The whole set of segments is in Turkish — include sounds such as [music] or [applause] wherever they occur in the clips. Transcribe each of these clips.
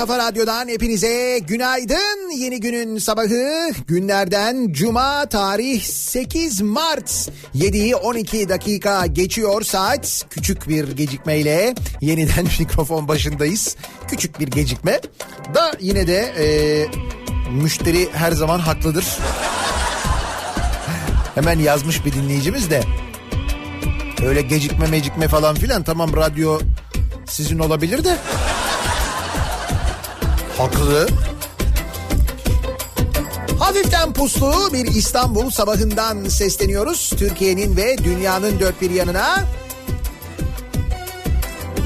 Kafa radyodan hepinize günaydın. Yeni günün sabahı günlerden cuma tarih 8 Mart 7'yi 12 dakika geçiyor saat. Küçük bir gecikmeyle yeniden [laughs] mikrofon başındayız. Küçük bir gecikme da yine de e, müşteri her zaman haklıdır. [laughs] Hemen yazmış bir dinleyicimiz de. Öyle gecikme mecikme falan filan tamam radyo sizin olabilir de. Haklı. Hafiften puslu bir İstanbul sabahından sesleniyoruz. Türkiye'nin ve dünyanın dört bir yanına.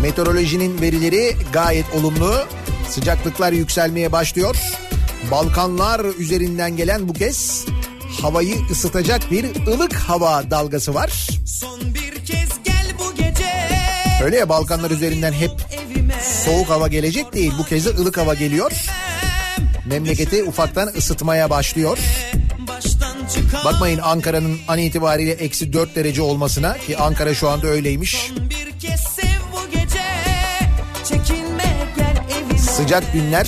Meteorolojinin verileri gayet olumlu. Sıcaklıklar yükselmeye başlıyor. Balkanlar üzerinden gelen bu kez havayı ısıtacak bir ılık hava dalgası var. Son bir kez gel bu gece. Öyle ya Balkanlar üzerinden hep soğuk hava gelecek değil. Bu kez de ılık hava geliyor. Memleketi ufaktan ısıtmaya başlıyor. Bakmayın Ankara'nın an itibariyle eksi 4 derece olmasına ki Ankara şu anda öyleymiş. Sıcak günler,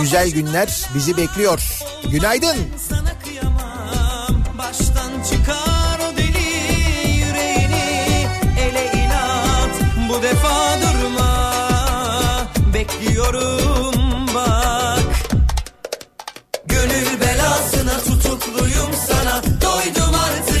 güzel günler bizi bekliyor. Günaydın. Çıkar o deli yüreğini. Ele inat. Bu defa durma. Bekliyorum bak. Gönül belasına tutukluyum sana Doydum artık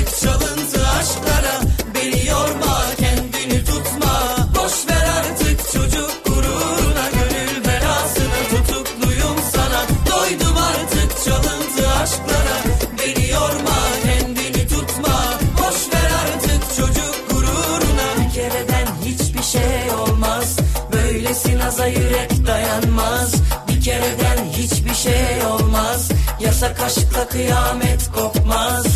Yasak aşkla kıyamet kopmaz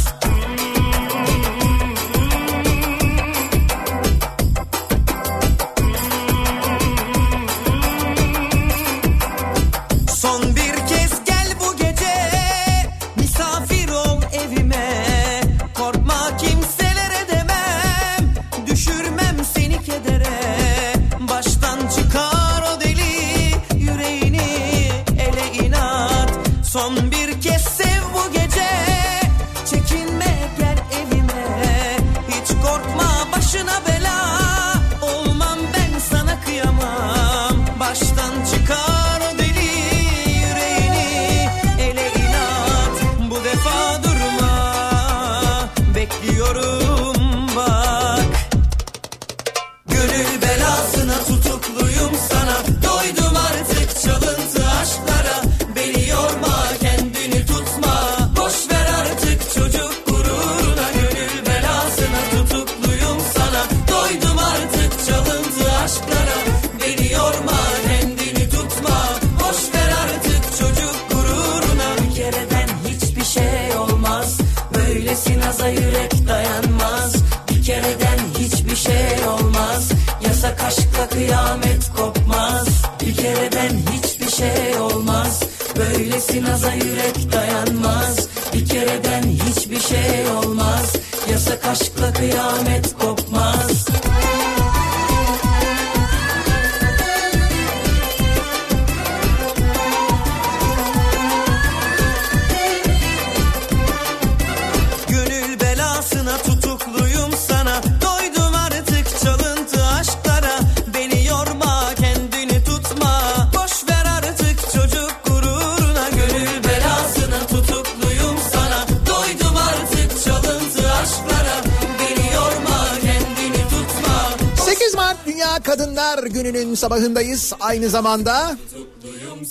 sabahındayız. Aynı zamanda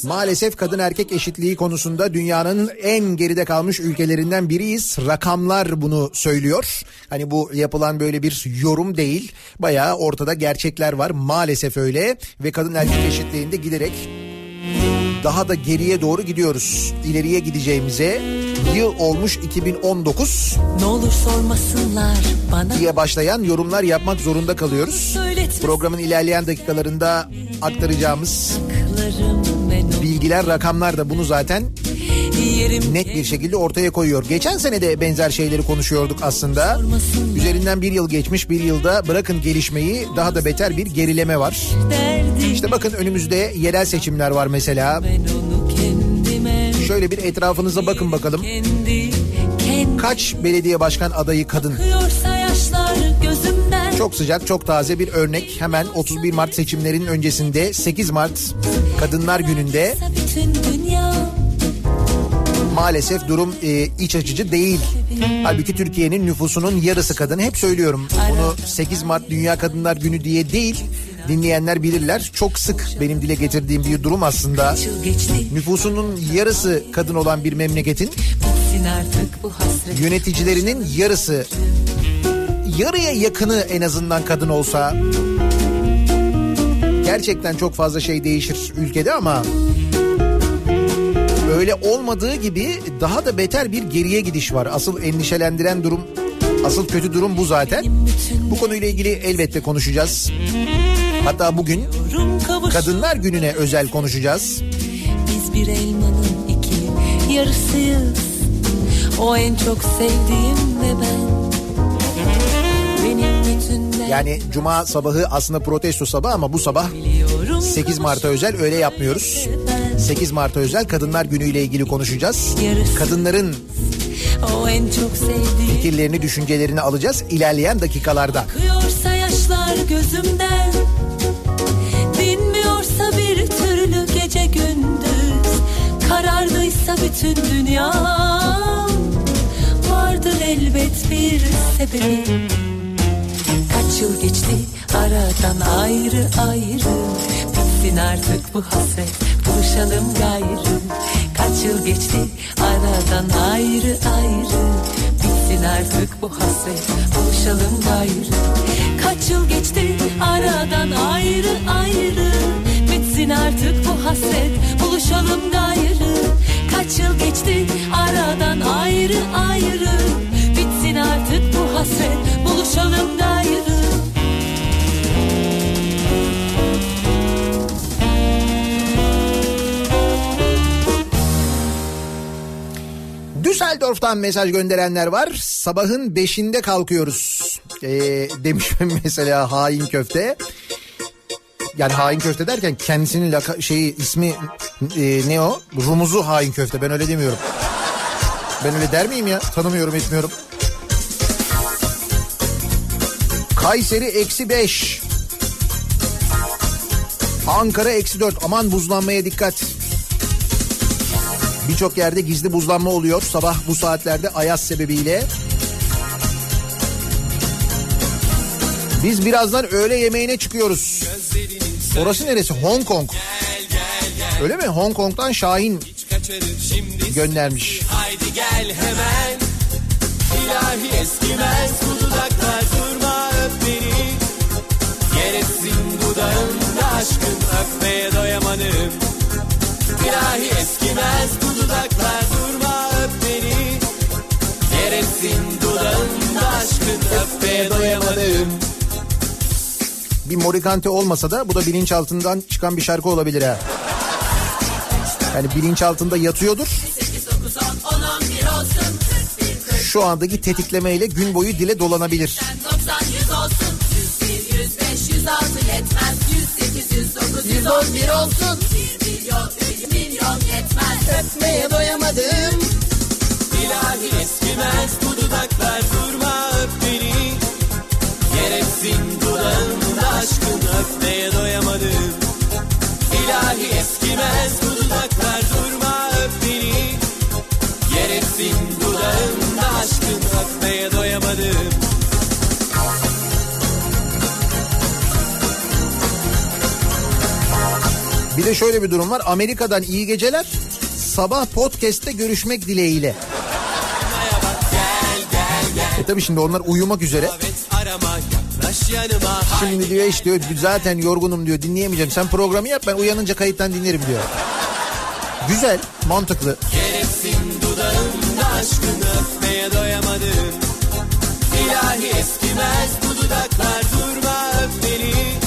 maalesef kadın erkek eşitliği konusunda dünyanın en geride kalmış ülkelerinden biriyiz. Rakamlar bunu söylüyor. Hani bu yapılan böyle bir yorum değil. Bayağı ortada gerçekler var. Maalesef öyle ve kadın erkek eşitliğinde giderek daha da geriye doğru gidiyoruz. İleriye gideceğimize yıl olmuş 2019 Ne olur sormasınlar bana diye başlayan yorumlar yapmak zorunda kalıyoruz. Söyletme. Programın ilerleyen dakikalarında aktaracağımız bilgiler, rakamlar da bunu zaten net bir şekilde ortaya koyuyor. Geçen sene de benzer şeyleri konuşuyorduk aslında. Üzerinden bir yıl geçmiş bir yılda bırakın gelişmeyi daha da beter bir gerileme var. İşte bakın önümüzde yerel seçimler var mesela. Şöyle bir etrafınıza bakın bakalım. Kaç belediye başkan adayı kadın? Çok sıcak, çok taze bir örnek. Hemen 31 Mart seçimlerinin öncesinde 8 Mart Kadınlar Günü'nde maalesef durum e, iç açıcı değil. Halbuki Türkiye'nin nüfusunun yarısı kadın. Hep söylüyorum bunu 8 Mart Dünya Kadınlar Günü diye değil. Dinleyenler bilirler. Çok sık benim dile getirdiğim bir durum aslında. Nüfusunun yarısı kadın olan bir memleketin yöneticilerinin yarısı yarıya yakını en azından kadın olsa gerçekten çok fazla şey değişir ülkede ama öyle olmadığı gibi daha da beter bir geriye gidiş var. Asıl endişelendiren durum, asıl kötü durum bu zaten. Bu konuyla ilgili elbette konuşacağız. Hatta bugün Kadınlar Günü'ne özel konuşacağız. Biz bir elmanın iki yarısıyız O en çok sevdiğim ve ben Yani cuma sabahı aslında protesto sabahı ama bu sabah biliyorum 8 Mart'a özel öyle yapmıyoruz. 8 Mart'a özel Kadınlar Günü ile ilgili konuşacağız. Kadınların fikirlerini, düşüncelerini alacağız ilerleyen dakikalarda. Akıyorsa yaşlar gözümden Dinmiyorsa bir türlü gece gündüz. Karardıysa bütün dünya Vardır elbet bir sebebi. Kaç yıl geçti aradan ayrı ayrı Bitsin artık bu hasret buluşalım gayrı. Kaç yıl geçti aradan ayrı ayrı. Bitsin artık bu hasret buluşalım gayrı. Kaç yıl geçti aradan ayrı ayrı. Bitsin artık bu hasret buluşalım gayrı. Kaç yıl geçti aradan ayrı ayrı. Bitsin artık bu hasret buluşalım gayrı Düsseldorf'tan mesaj gönderenler var. Sabahın 5'inde kalkıyoruz. Ee, demiş [laughs] mesela hain köfte. Yani hain köfte derken kendisinin laka, şeyi ismi e, ne o? Rumuzu hain köfte ben öyle demiyorum. Ben öyle der miyim ya? Tanımıyorum etmiyorum. Kayseri eksi 5. Ankara eksi 4. Aman buzlanmaya dikkat. Birçok yerde gizli buzlanma oluyor sabah bu saatlerde ayaz sebebiyle. Biz birazdan öğle yemeğine çıkıyoruz. Orası neresi? Hong Kong. Öyle mi? Hong Kong'dan Şahin göndermiş. Haydi gel hemen İlahi eskimez bu dudaklar durma öp beni Yer etsin dudağında aşkın öpmeye doyamadım İlahi eskimez bu dudaklar durma öp beni Yer etsin dudağında aşkın öpmeye doyamadım Bir Morikante olmasa da bu da bilinçaltından çıkan bir şarkı olabilir ha. Yani bilinçaltında yatıyordur. Şu andaki tetiklemeyle gün boyu dile dolanabilir. 90 100 olsun 101 105 106 yetmez 108 109 111 olsun 1 milyon 3 milyon yetmez. Öpmeye doyamadım. İlahi eskimez bu dudaklar. Durma öp beni. Yer etsin dudağında aşkın. Öpmeye doyamadım. İlahi eskimez bu dudaklar. Durma Bir de şöyle bir durum var. Amerika'dan iyi geceler. Sabah podcast'te görüşmek dileğiyle. E tabi şimdi onlar uyumak üzere. Şimdi diyor işte diyor zaten yorgunum diyor dinleyemeyeceğim. Sen programı yap ben uyanınca kayıttan dinlerim diyor. Güzel, mantıklı. Yer etsin dudağında aşkın öpmeye doyamadım İlahi eskimez bu dudaklar durma öp beni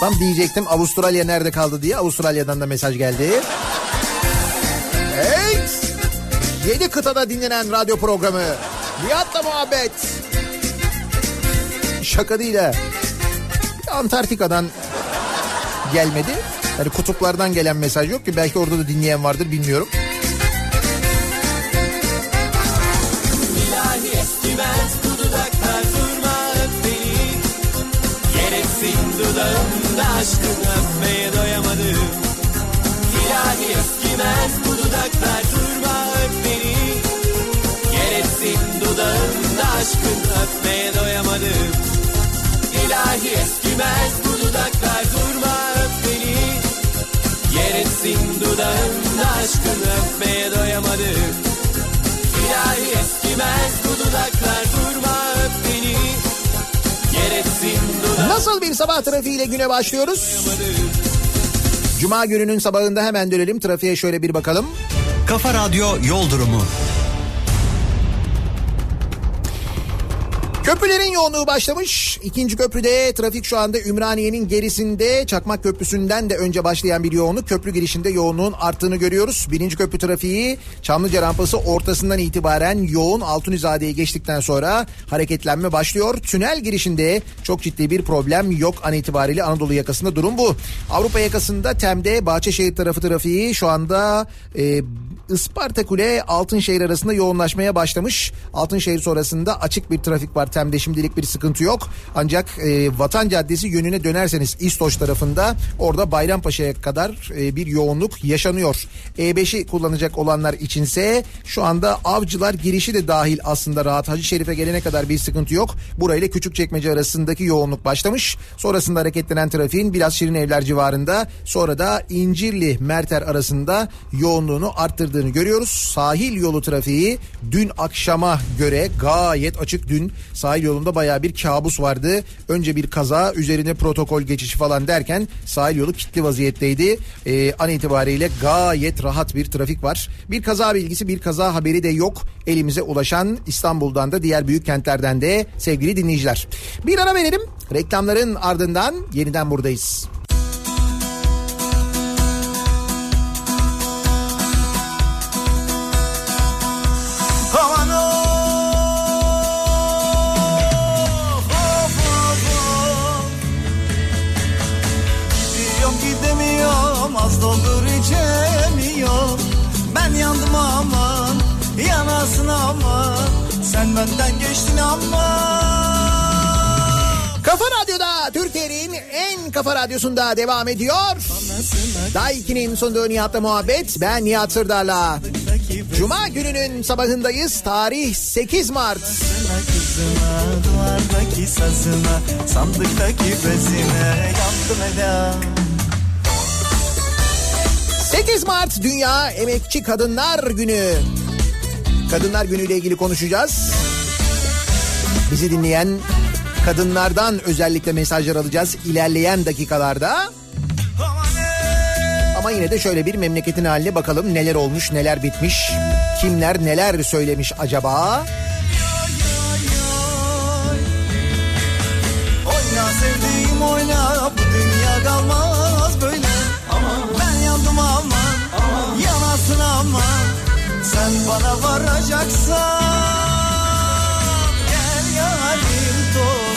Tam diyecektim Avustralya nerede kaldı diye Avustralya'dan da mesaj geldi. Evet. Yedi kıtada dinlenen radyo programı. Nihat'la muhabbet. Şaka değil ha. Antarktika'dan gelmedi. Yani kutuplardan gelen mesaj yok ki belki orada da dinleyen vardır bilmiyorum. Aşkını öpmeye doyamadım. İlahi eskimez bu dudaklar durma öp beni. Gereksin dudağımda aşkını öpmeye doyamadım. İlahi eskimez bu dudaklar durma öp beni. Gereksin dudağımda aşkını öpmeye doyamadım. İlahi eskimez bu dudaklar durma Nasıl bir sabah trafiğiyle güne başlıyoruz? Cuma gününün sabahında hemen dönelim trafiğe şöyle bir bakalım. Kafa Radyo Yol Durumu. Köprülerin yoğunluğu başlamış. İkinci köprüde trafik şu anda Ümraniye'nin gerisinde Çakmak Köprüsü'nden de önce başlayan bir yoğunluk. Köprü girişinde yoğunluğun arttığını görüyoruz. Birinci köprü trafiği Çamlıca rampası ortasından itibaren yoğun Altunizade'yi geçtikten sonra hareketlenme başlıyor. Tünel girişinde çok ciddi bir problem yok an itibariyle Anadolu yakasında durum bu. Avrupa yakasında Tem'de Bahçeşehir tarafı trafiği şu anda e, Isparta Kule Altınşehir arasında yoğunlaşmaya başlamış. Altınşehir sonrasında açık bir trafik var. Tem'de şimdilik bir sıkıntı yok. Ancak e, Vatan Caddesi yönüne dönerseniz İstoç tarafında orada Bayrampaşa'ya kadar e, bir yoğunluk yaşanıyor. E5'i kullanacak olanlar içinse şu anda Avcılar girişi de dahil aslında rahat. Hacı Şerif'e gelene kadar bir sıkıntı yok. Burayla Küçükçekmece arasındaki yoğunluk başlamış. Sonrasında hareketlenen trafiğin biraz Şirin Evler civarında sonra da İncirli Merter arasında yoğunluğunu arttırdığını görüyoruz. Sahil yolu trafiği dün akşama göre gayet açık. Dün sahil yolunda baya bir kabus vardı. Önce bir kaza üzerine protokol geçişi falan derken sahil yolu kilitli vaziyetteydi. Ee, an itibariyle gayet rahat bir trafik var. Bir kaza bilgisi bir kaza haberi de yok. Elimize ulaşan İstanbul'dan da diğer büyük kentlerden de sevgili dinleyiciler. Bir ara verelim. Reklamların ardından yeniden buradayız. Benden geçtin ama Kafa Radyo'da Türkiye'nin en kafa radyosunda devam ediyor. Daiki'nin sunduğu Nihat'la muhabbet. Ben Nihat Sırdar'la. Cuma gününün sabahındayız. Tarih 8 Mart. Duvardaki sazına, sandıktaki bezine yandım ela 8 Mart Dünya Emekçi Kadınlar Günü. Kadınlar Günü ile ilgili konuşacağız. Bizi dinleyen kadınlardan özellikle mesajlar alacağız ilerleyen dakikalarda. Ama yine de şöyle bir memleketin haline bakalım neler olmuş neler bitmiş. Kimler neler söylemiş acaba? Sen bana varacaksan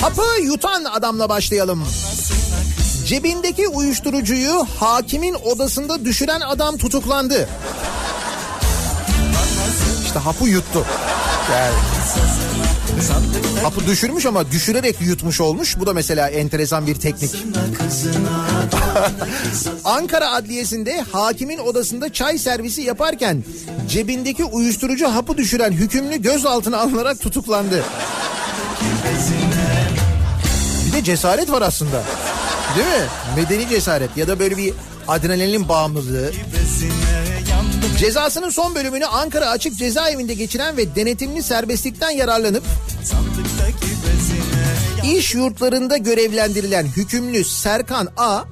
Hapı yutan adamla başlayalım. Cebindeki uyuşturucuyu hakimin odasında düşüren adam tutuklandı. İşte hapı yuttu. Yani hapı düşürmüş ama düşürerek yutmuş olmuş. Bu da mesela enteresan bir teknik. [laughs] Ankara Adliyesi'nde hakimin odasında çay servisi yaparken cebindeki uyuşturucu hapı düşüren hükümlü gözaltına alınarak tutuklandı. Bir de cesaret var aslında. Değil mi? Medeni cesaret ya da böyle bir adrenalin bağımlılığı. Cezasının son bölümünü Ankara Açık Cezaevinde geçiren ve denetimli serbestlikten yararlanıp iş yurtlarında görevlendirilen hükümlü Serkan A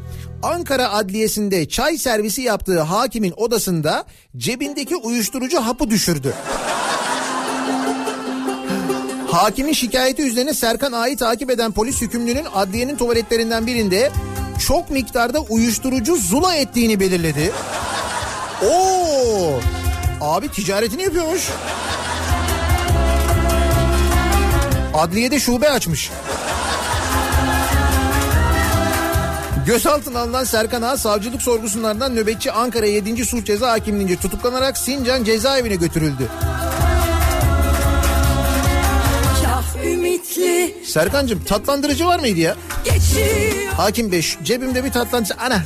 Ankara Adliyesi'nde çay servisi yaptığı hakimin odasında cebindeki uyuşturucu hapı düşürdü. Hakimin şikayeti üzerine Serkan A'yı takip eden polis hükümlünün adliyenin tuvaletlerinden birinde çok miktarda uyuşturucu zula ettiğini belirledi. Oo! Abi ticaretini yapıyormuş. Adliyede şube açmış. Gözaltına alınan Serkan Ağa savcılık sorgusunlardan nöbetçi Ankara 7. Suç Ceza Hakimliğince tutuklanarak Sincan cezaevine götürüldü. Ümitli Serkancığım tatlandırıcı var mıydı ya? geçiyor Hakim Bey cebimde bir tatlandırıcı. Ana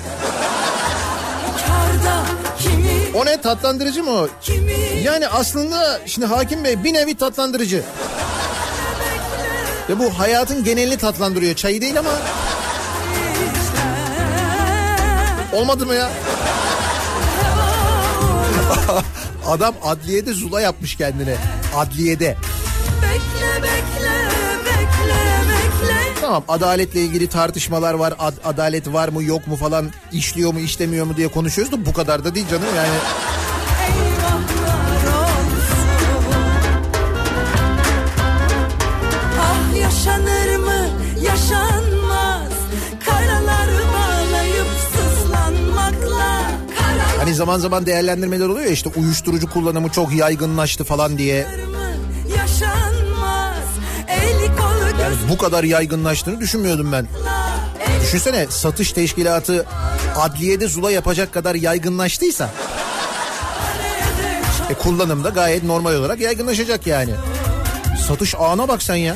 o ne tatlandırıcı mı o? kimi Yani aslında şimdi Hakim Bey bir nevi tatlandırıcı. Ve bu hayatın genelini tatlandırıyor. Çayı değil ama. Olmadı mı ya? [laughs] Adam adliyede zula yapmış kendine. Adliyede. bekle bekle Tamam adaletle ilgili tartışmalar var. Ad- adalet var mı yok mu falan işliyor mu işlemiyor mu diye konuşuyoruz da bu kadar da değil canım yani. Ah yaşanır mı yaşanmaz Karalar bağlayıp sızlanmakla Karalar Hani zaman zaman değerlendirmeler oluyor ya işte uyuşturucu kullanımı çok yaygınlaştı falan diye. mı Yani bu kadar yaygınlaştığını düşünmüyordum ben. Düşünsene satış teşkilatı adliyede zula yapacak kadar yaygınlaştıysa e kullanımda gayet normal olarak yaygınlaşacak yani. Satış ağına bak sen ya.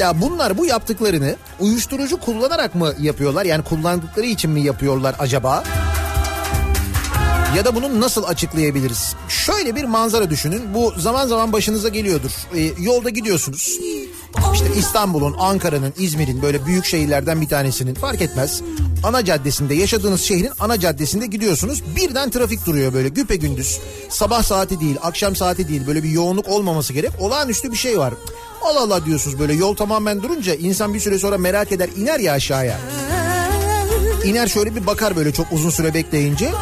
Mesela bunlar bu yaptıklarını uyuşturucu kullanarak mı yapıyorlar? Yani kullandıkları için mi yapıyorlar acaba? Ya da bunu nasıl açıklayabiliriz? Şöyle bir manzara düşünün. Bu zaman zaman başınıza geliyordur. Ee, yolda gidiyorsunuz. İşte İstanbul'un, Ankara'nın, İzmir'in böyle büyük şehirlerden bir tanesinin fark etmez. Ana caddesinde yaşadığınız şehrin ana caddesinde gidiyorsunuz. Birden trafik duruyor böyle güpe gündüz. Sabah saati değil, akşam saati değil. Böyle bir yoğunluk olmaması gerek. Olağanüstü bir şey var. Allah Allah diyorsunuz böyle yol tamamen durunca insan bir süre sonra merak eder iner ya aşağıya. İner şöyle bir bakar böyle çok uzun süre bekleyince.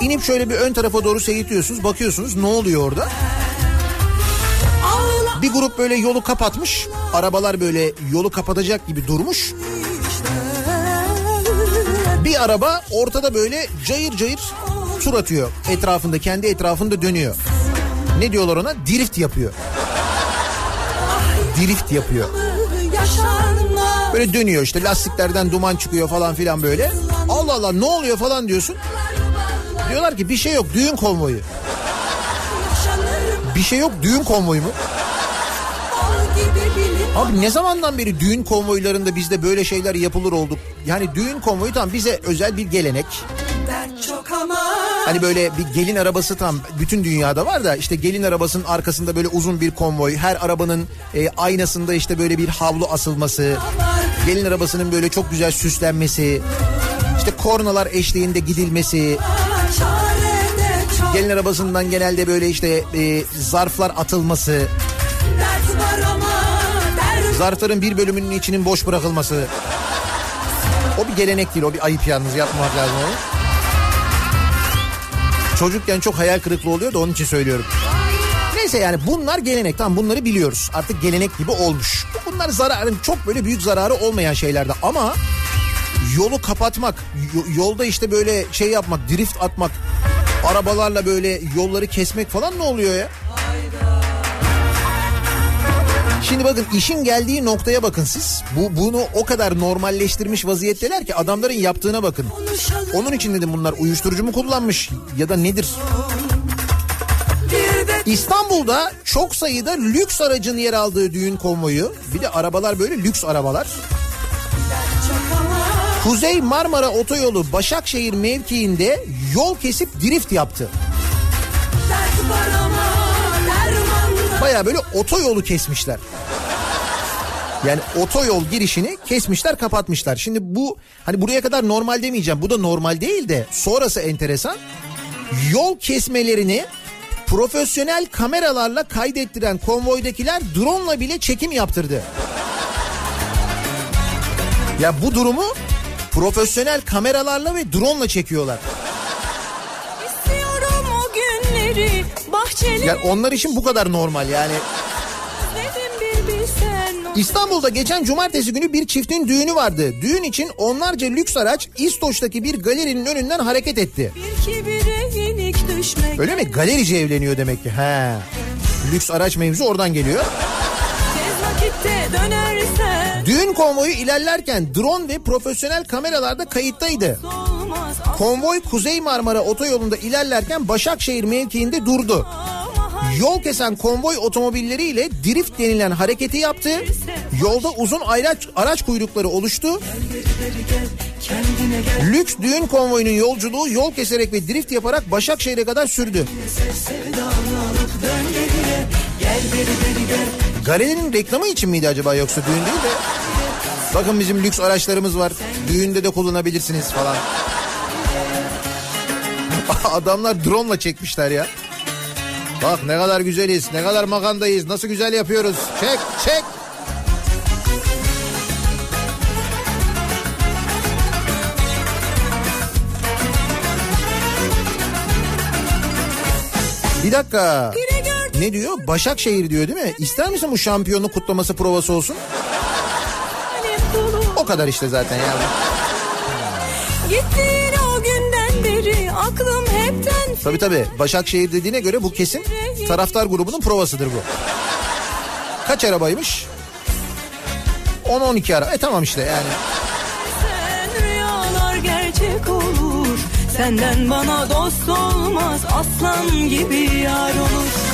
İnip şöyle bir ön tarafa doğru seyirtiyorsunuz bakıyorsunuz ne oluyor orada? Bir grup böyle yolu kapatmış. Arabalar böyle yolu kapatacak gibi durmuş. Bir araba ortada böyle cayır cayır tur atıyor. Etrafında kendi etrafında dönüyor. Ne diyorlar ona? Drift yapıyor. Drift yapıyor. Böyle dönüyor işte lastiklerden duman çıkıyor falan filan böyle. Allah Allah ne oluyor falan diyorsun. Diyorlar ki bir şey yok düğün konvoyu. Bir şey yok düğün konvoyu mu? Abi ne zamandan beri düğün konvoylarında bizde böyle şeyler yapılır olduk? Yani düğün konvoyu tam bize özel bir gelenek. Hani böyle bir gelin arabası tam bütün dünyada var da işte gelin arabasının arkasında böyle uzun bir konvoy. Her arabanın e, aynasında işte böyle bir havlu asılması. Gelin arabasının böyle çok güzel süslenmesi. işte kornalar eşliğinde gidilmesi. Gelin arabasından genelde böyle işte e, zarflar atılması. Zarfların bir bölümünün içinin boş bırakılması. O bir gelenek değil o bir ayıp yalnız yapmamak lazım onu. Çocukken çok hayal kırıklığı oluyor da onun için söylüyorum. Neyse yani bunlar gelenek tamam bunları biliyoruz. Artık gelenek gibi olmuş. Bunlar zararın çok böyle büyük zararı olmayan şeylerde ama yolu kapatmak, yolda işte böyle şey yapmak, drift atmak, arabalarla böyle yolları kesmek falan ne oluyor ya? Şimdi bakın işin geldiği noktaya bakın siz. Bu bunu o kadar normalleştirmiş vaziyetteler ki adamların yaptığına bakın. Onun için dedim bunlar uyuşturucu mu kullanmış ya da nedir? İstanbul'da çok sayıda lüks aracın yer aldığı düğün konvoyu. Bir de arabalar böyle lüks arabalar. Kuzey Marmara Otoyolu Başakşehir mevkiinde yol kesip drift yaptı. Baya böyle otoyolu kesmişler. Yani otoyol girişini kesmişler kapatmışlar. Şimdi bu hani buraya kadar normal demeyeceğim. Bu da normal değil de sonrası enteresan. Yol kesmelerini Profesyonel kameralarla kaydettiren konvoydakiler drone'la bile çekim yaptırdı. Ya bu durumu profesyonel kameralarla ve drone'la çekiyorlar. Günleri bahçeli Yani onlar için bu kadar normal yani. İstanbul'da geçen cumartesi günü bir çiftin düğünü vardı. Düğün için onlarca lüks araç İstoç'taki bir galerinin önünden hareket etti. Öyle mi? Galerici evleniyor demek ki. He. Lüks araç mevzu oradan geliyor. tez vakitte dönersen Düğün konvoyu ilerlerken drone ve profesyonel kameralarda kayıttaydı. Konvoy Kuzey Marmara otoyolunda ilerlerken Başakşehir mevkiinde durdu. Yol kesen konvoy otomobilleriyle drift denilen hareketi yaptı. Yolda uzun araç, araç kuyrukları oluştu. Lüks düğün konvoyunun yolculuğu yol keserek ve drift yaparak Başakşehir'e kadar sürdü. Galerinin reklamı için miydi acaba yoksa düğün değil de? Bakın bizim lüks araçlarımız var. Düğünde de kullanabilirsiniz falan. [laughs] Adamlar drone'la çekmişler ya. Bak ne kadar güzeliz, ne kadar magandayız, nasıl güzel yapıyoruz. Çek, çek. Bir dakika. Ne diyor? Başakşehir diyor değil mi? İster misin bu şampiyonluk kutlaması provası olsun? O kadar işte zaten yani. Gittiğin o günden beri aklım hepten Tabii tabii. Başakşehir dediğine göre bu kesin taraftar grubunun provasıdır bu. Kaç arabaymış? 10-12 araba. E tamam işte yani. sen rüyalar gerçek olur Senden bana dost olmaz aslan gibi yar olur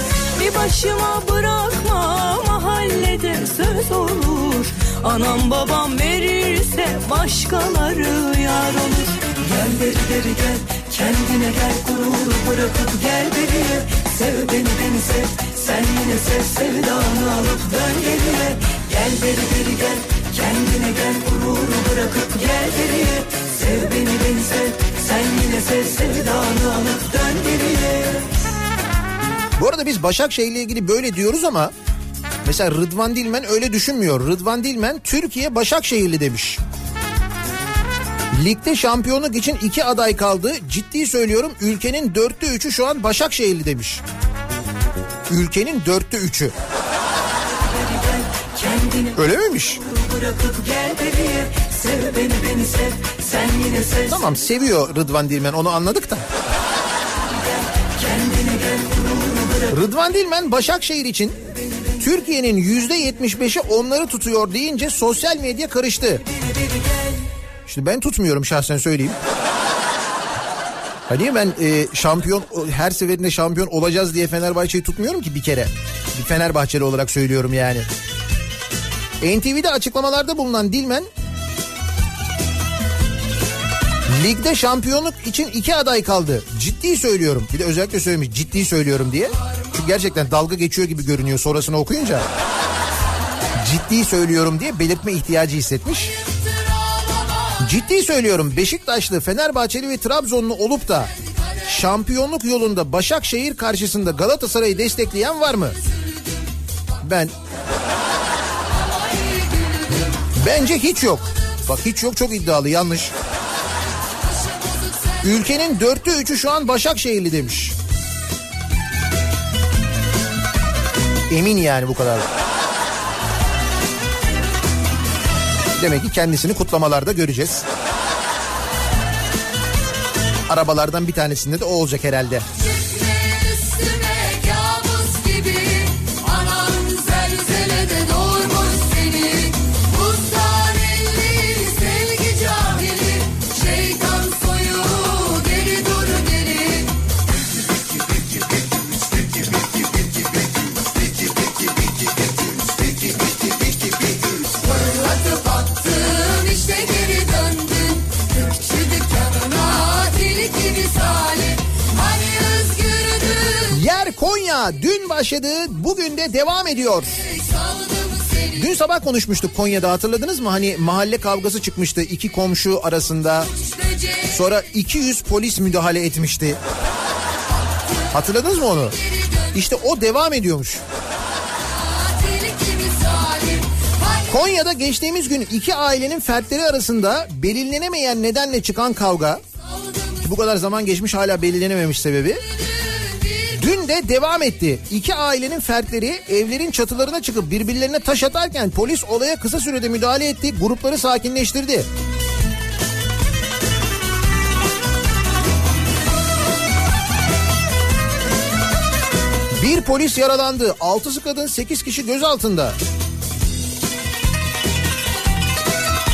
Bir başıma bırakma mahallede söz olur. Anam babam verirse başkaları yar olur. Gel beri beri gel kendine gel gurur bırakıp gel beriye Sev beni beni sev sen yine sev sevdanı alıp dön geriye. Gel beri beri gel kendine gel gurur bırakıp gel beriye Sev beni beni sev sen yine sev sevdanı alıp dön geriye Bu arada biz Başakşehir'le ilgili böyle diyoruz ama mesela Rıdvan Dilmen öyle düşünmüyor. Rıdvan Dilmen Türkiye Başakşehirli demiş. Ligde şampiyonluk için iki aday kaldı. Ciddi söylüyorum ülkenin dörtte üçü şu an Başakşehirli demiş. Ülkenin dörtte üçü. Öyle miymiş? Tamam seviyor Rıdvan Dilmen onu anladık da. Rıdvan Dilmen Başakşehir için Türkiye'nin yüzde 75'i onları tutuyor deyince sosyal medya karıştı. Şimdi ben tutmuyorum şahsen söyleyeyim. Hani ben e, şampiyon her seferinde şampiyon olacağız diye Fenerbahçe'yi tutmuyorum ki bir kere. Bir Fenerbahçeli olarak söylüyorum yani. NTV'de açıklamalarda bulunan Dilmen Ligde şampiyonluk için iki aday kaldı. Ciddi söylüyorum. Bir de özellikle söylemiş ciddi söylüyorum diye. Çünkü gerçekten dalga geçiyor gibi görünüyor sonrasını okuyunca. Ciddi söylüyorum diye belirtme ihtiyacı hissetmiş. Ciddi söylüyorum Beşiktaşlı, Fenerbahçeli ve Trabzonlu olup da şampiyonluk yolunda Başakşehir karşısında Galatasaray'ı destekleyen var mı? Ben Bence hiç yok. Bak hiç yok çok iddialı yanlış. Ülkenin dörtte üçü şu an Başakşehirli demiş. Emin yani bu kadar. Demek ki kendisini kutlamalarda göreceğiz. Arabalardan bir tanesinde de o olacak herhalde. Başladı bugün de devam ediyor. Dün sabah konuşmuştuk Konya'da hatırladınız mı? Hani mahalle kavgası çıkmıştı iki komşu arasında. Sonra 200 polis müdahale etmişti. Hatırladınız mı onu? İşte o devam ediyormuş. Konya'da geçtiğimiz gün iki ailenin fertleri arasında belirlenemeyen nedenle çıkan kavga bu kadar zaman geçmiş hala belirlenememiş sebebi. Dün de devam etti. İki ailenin fertleri evlerin çatılarına çıkıp birbirlerine taş atarken polis olaya kısa sürede müdahale etti. Grupları sakinleştirdi. Bir polis yaralandı. Altısı kadın sekiz kişi gözaltında.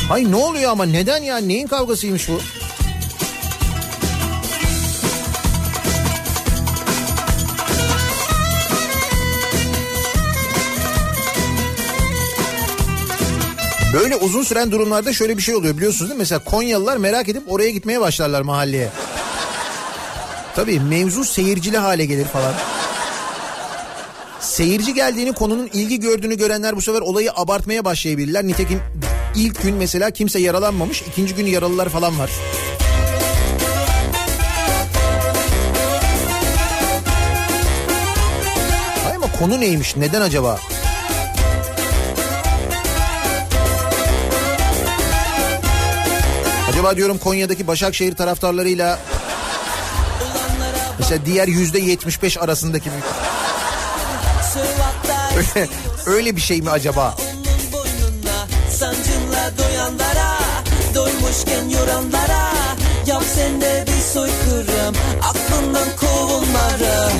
Hay ne oluyor ama neden ya neyin kavgasıymış bu? Böyle uzun süren durumlarda şöyle bir şey oluyor biliyorsunuz değil mi? Mesela Konyalılar merak edip oraya gitmeye başlarlar mahalleye. Tabii mevzu seyircili hale gelir falan. Seyirci geldiğini konunun ilgi gördüğünü görenler bu sefer olayı abartmaya başlayabilirler. Nitekim ilk gün mesela kimse yaralanmamış. ikinci gün yaralılar falan var. Hay ama konu neymiş? Neden acaba? Acaba diyorum Konya'daki Başakşehir taraftarlarıyla mesela diğer yüzde yetmiş beş arasındaki bir... Öyle, bir şey mi acaba? Sancınla doyanlara Doymuşken yoranlara Yap sen bir soykırım Aklından kov onları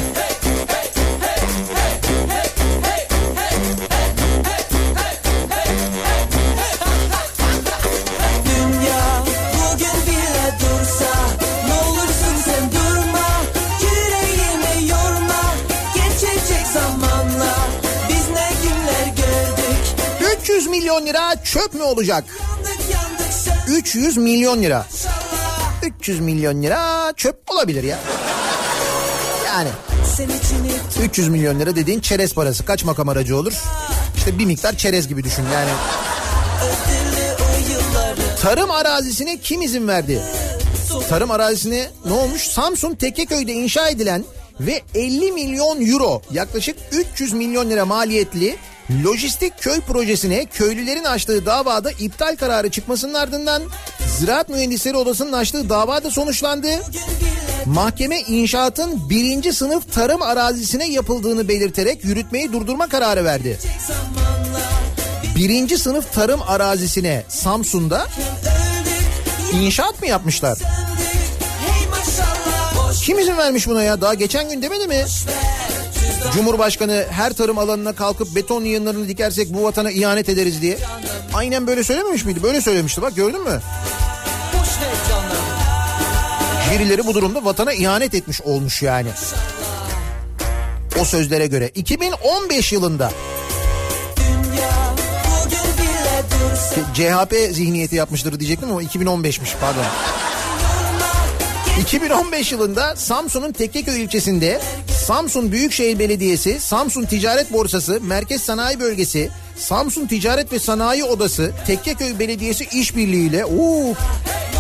milyon lira çöp mü olacak? Yandık yandık sen 300 milyon lira. inşallah 300 milyon lira çöp olabilir ya. Yani Sen içini 300 milyon lira dediğin çerez parası kaç makam aracı olur? İşte bir miktar çerez gibi düşün yani. Tarım arazisine kim izin verdi? Tarım arazisine ne olmuş? Samsun Tekkeköy'de inşa edilen ve 50 milyon euro yaklaşık 300 milyon lira maliyetli lojistik köy projesine köylülerin açtığı davada iptal kararı çıkmasının ardından Ziraat Mühendisleri Odası'nın açtığı dava da sonuçlandı. Mahkeme inşaatın birinci sınıf tarım arazisine yapıldığını belirterek yürütmeyi durdurma kararı verdi. Birinci sınıf tarım arazisine Samsun'da inşaat mı yapmışlar? Kim izin vermiş buna ya? Daha geçen gün demedi mi? Cumhurbaşkanı her tarım alanına kalkıp beton yığınlarını dikersek bu vatana ihanet ederiz diye. Aynen böyle söylememiş miydi? Böyle söylemişti bak gördün mü? Birileri bu durumda vatana ihanet etmiş olmuş yani. O sözlere göre 2015 yılında CHP zihniyeti yapmıştır diyecektim ama 2015'miş pardon. 2015 yılında Samsun'un Tekkeköy ilçesinde Samsun Büyükşehir Belediyesi, Samsun Ticaret Borsası, Merkez Sanayi Bölgesi, Samsun Ticaret ve Sanayi Odası, Tekkeköy Belediyesi işbirliğiyle uuu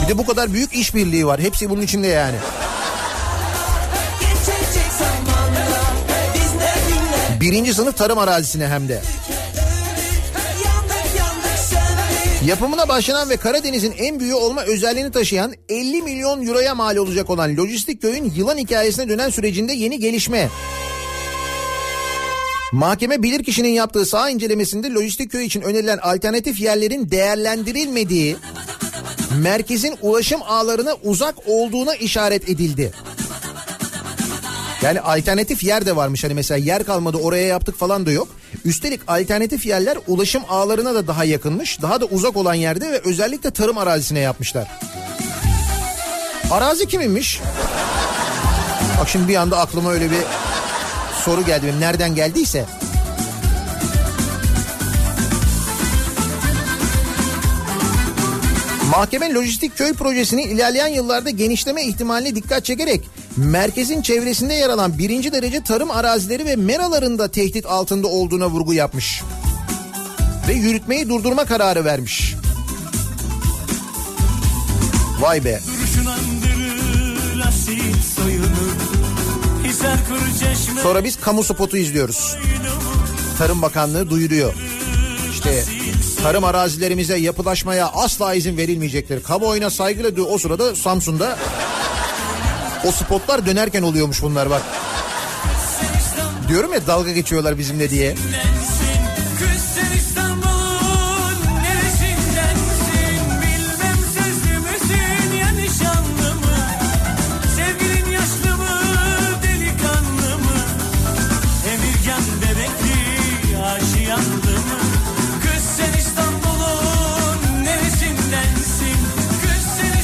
bir de bu kadar büyük işbirliği var. Hepsi bunun içinde yani. Birinci sınıf tarım arazisine hem de. Yapımına başlanan ve Karadeniz'in en büyüğü olma özelliğini taşıyan 50 milyon euroya mal olacak olan lojistik köyün yılan hikayesine dönen sürecinde yeni gelişme. Mahkeme bilirkişinin yaptığı saha incelemesinde lojistik köy için önerilen alternatif yerlerin değerlendirilmediği, merkezin ulaşım ağlarına uzak olduğuna işaret edildi. Yani alternatif yer de varmış hani mesela yer kalmadı oraya yaptık falan da yok. Üstelik alternatif yerler ulaşım ağlarına da daha yakınmış. Daha da uzak olan yerde ve özellikle tarım arazisine yapmışlar. Arazi kiminmiş? Bak şimdi bir anda aklıma öyle bir soru geldi benim nereden geldiyse. Mahkeme lojistik köy projesini ilerleyen yıllarda genişleme ihtimaline dikkat çekerek merkezin çevresinde yer alan birinci derece tarım arazileri ve meralarında tehdit altında olduğuna vurgu yapmış. Ve yürütmeyi durdurma kararı vermiş. Vay be. Sonra biz kamu spotu izliyoruz. Tarım Bakanlığı duyuruyor. İşte tarım arazilerimize yapılaşmaya asla izin verilmeyecektir. Kamuoyuna saygıyla. O sırada Samsun'da o spotlar dönerken oluyormuş bunlar bak. Diyorum ya dalga geçiyorlar bizimle diye.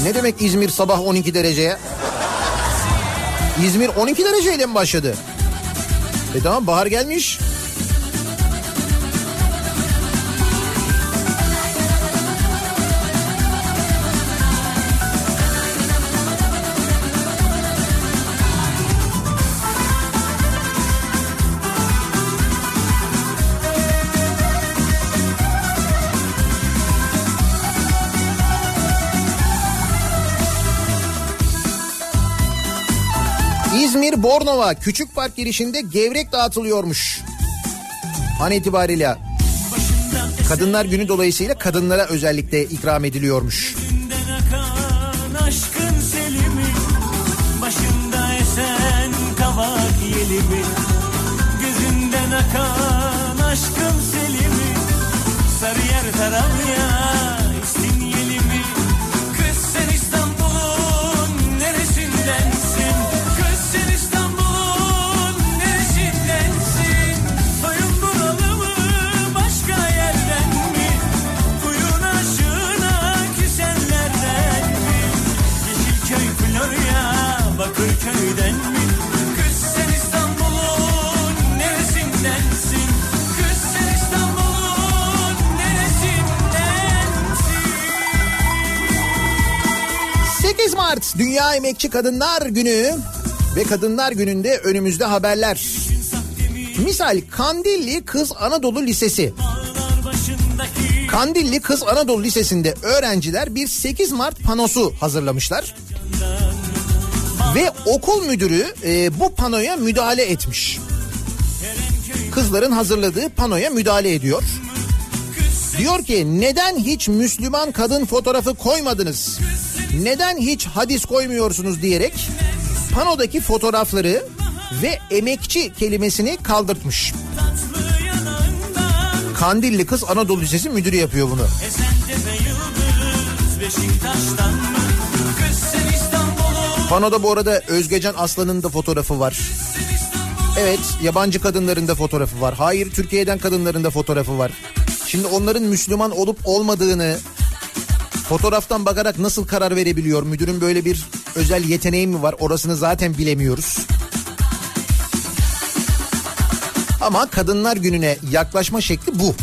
Ne demek İzmir sabah 12 dereceye? İzmir 12 dereceyle mi başladı? E tamam bahar gelmiş. İzmir Bornova Küçük Park girişinde gevrek dağıtılıyormuş. An itibariyle Kadınlar Günü dolayısıyla kadınlara özellikle ikram ediliyormuş. Dünya Emekçi Kadınlar Günü ve Kadınlar Günü'nde önümüzde haberler. Misal Kandilli Kız Anadolu Lisesi. Kandilli Kız Anadolu Lisesi'nde öğrenciler bir 8 Mart panosu hazırlamışlar. Ve okul müdürü e, bu panoya müdahale etmiş. Kızların hazırladığı panoya müdahale ediyor. Diyor ki neden hiç Müslüman kadın fotoğrafı koymadınız? Neden hiç hadis koymuyorsunuz diyerek panodaki fotoğrafları ve emekçi kelimesini kaldırtmış. Kandilli Kız Anadolu Lisesi müdürü yapıyor bunu. Panoda bu arada Özgecan Aslan'ın da fotoğrafı var. Evet yabancı kadınların da fotoğrafı var. Hayır Türkiye'den kadınların da fotoğrafı var. Şimdi onların Müslüman olup olmadığını fotoğraftan bakarak nasıl karar verebiliyor? Müdürün böyle bir özel yeteneği mi var? Orasını zaten bilemiyoruz. Ama Kadınlar Günü'ne yaklaşma şekli bu.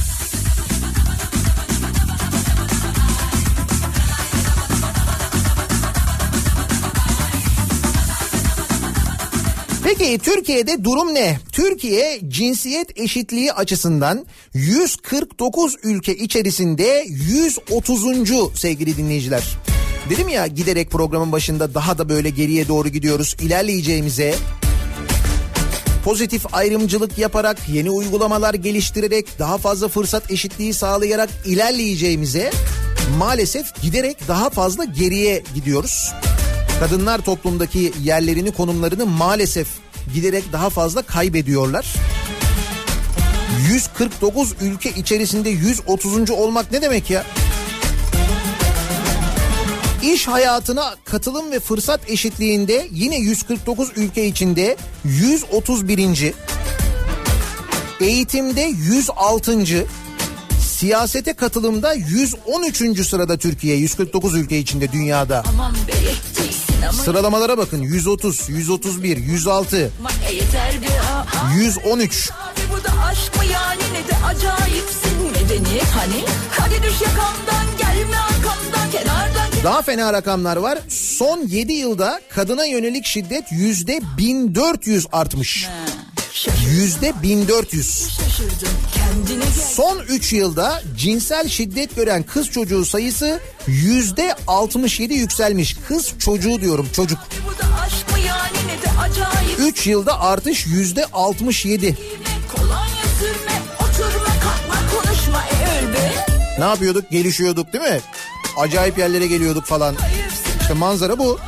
Peki Türkiye'de durum ne? Türkiye cinsiyet eşitliği açısından 149 ülke içerisinde 130. sevgili dinleyiciler. Dedim ya giderek programın başında daha da böyle geriye doğru gidiyoruz. İlerleyeceğimize pozitif ayrımcılık yaparak, yeni uygulamalar geliştirerek, daha fazla fırsat eşitliği sağlayarak ilerleyeceğimize maalesef giderek daha fazla geriye gidiyoruz. Kadınlar toplumdaki yerlerini, konumlarını maalesef giderek daha fazla kaybediyorlar. 149 ülke içerisinde 130. olmak ne demek ya? İş hayatına katılım ve fırsat eşitliğinde yine 149 ülke içinde 131. Eğitimde 106. Siyasete katılımda 113. sırada Türkiye 149 ülke içinde dünyada. Sıralamalara bakın 130, 131, 106, ama yeter be aa. 113. Abi bu da aşk mı yani ne de acayipsin medeniyet hani Hadi düş yakamdan gelme arkamdan kenardan Daha fena rakamlar var. Son 7 yılda kadına yönelik şiddet yüzde 1400 artmış. Yüzde 1400. şaşırdım kendine gel Son 3 yılda cinsel şiddet gören kız çocuğu sayısı yüzde 67 yükselmiş. Kız çocuğu diyorum çocuk. Bu da aşk mı yani ne de acayip 3 yılda artış yüzde 67. Kolonya sürme, oturma, kalkma, konuşma, e. Ne yapıyorduk? Gelişiyorduk değil mi? Acayip yerlere geliyorduk falan. İşte manzara bu.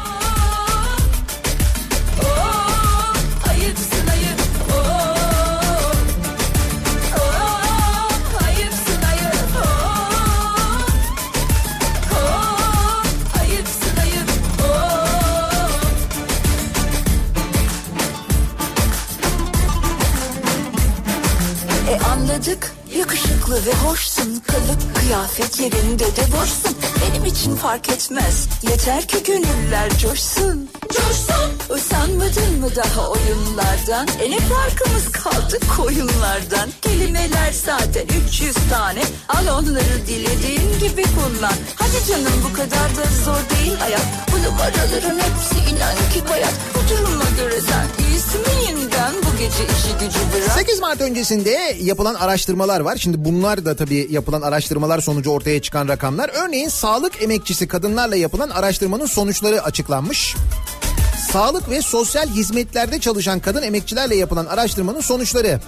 Yakışıklı ve hoşsun. Kılık kıyafet yerinde de boşsun Benim için fark etmez. Yeter ki gönüller coşsun. Coşsun. Usanmadın mı daha oyunlardan? E ne farkımız kaldı koyunlardan. Kelimeler zaten 300 tane. Al onları dilediğin gibi kullan. Hadi canım bu kadar da zor değil hayat. Bu numaraların hepsi inan ki bayat. Bu duruma göre sen iyisin yeniden Bu gece işi gücü bırak 8 Mart öncesinde yapılan araştırmalar var. Şimdi bunlar da tabii yapılan araştırmalar sonucu ortaya çıkan rakamlar. Örneğin sağlık emekçisi kadınlarla yapılan araştırmanın sonuçları açıklanmış. Sağlık ve sosyal hizmetlerde çalışan kadın emekçilerle yapılan araştırmanın sonuçları.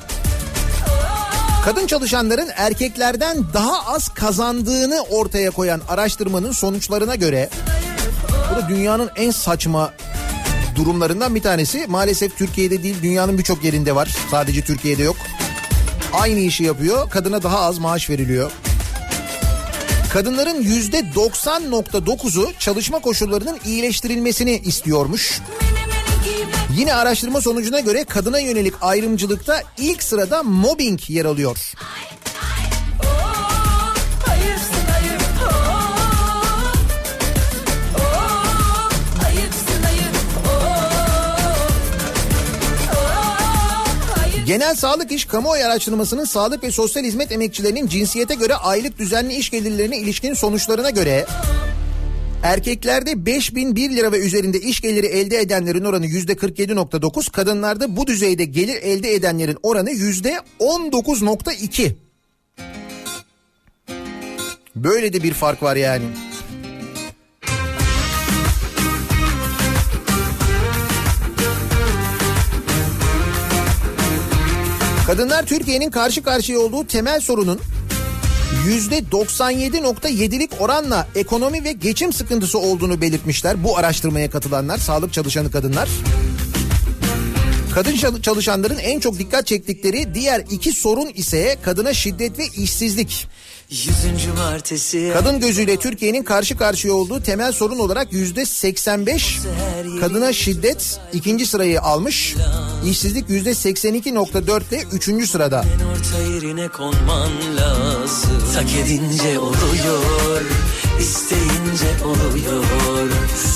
Kadın çalışanların erkeklerden daha az kazandığını ortaya koyan araştırmanın sonuçlarına göre bu da dünyanın en saçma durumlarından bir tanesi. Maalesef Türkiye'de değil dünyanın birçok yerinde var. Sadece Türkiye'de yok. Aynı işi yapıyor. Kadına daha az maaş veriliyor. Kadınların yüzde 90.9'u çalışma koşullarının iyileştirilmesini istiyormuş. Yine araştırma sonucuna göre kadına yönelik ayrımcılıkta ilk sırada mobbing yer alıyor. Genel Sağlık İş Kamuoyu Araştırması'nın sağlık ve sosyal hizmet emekçilerinin cinsiyete göre aylık düzenli iş gelirlerine ilişkin sonuçlarına göre erkeklerde 5001 lira ve üzerinde iş geliri elde edenlerin oranı %47.9, kadınlarda bu düzeyde gelir elde edenlerin oranı %19.2. Böyle de bir fark var yani. Kadınlar Türkiye'nin karşı karşıya olduğu temel sorunun %97.7'lik oranla ekonomi ve geçim sıkıntısı olduğunu belirtmişler bu araştırmaya katılanlar, sağlık çalışanı kadınlar. Kadın çal- çalışanların en çok dikkat çektikleri diğer iki sorun ise kadına şiddet ve işsizlik. Kadın gözüyle Türkiye'nin karşı karşıya olduğu temel sorun olarak yüzde 85 kadına şiddet ikinci sırayı almış. İşsizlik yüzde 82.4 ile üçüncü sırada. Tak edince oluyor isteyince oluyor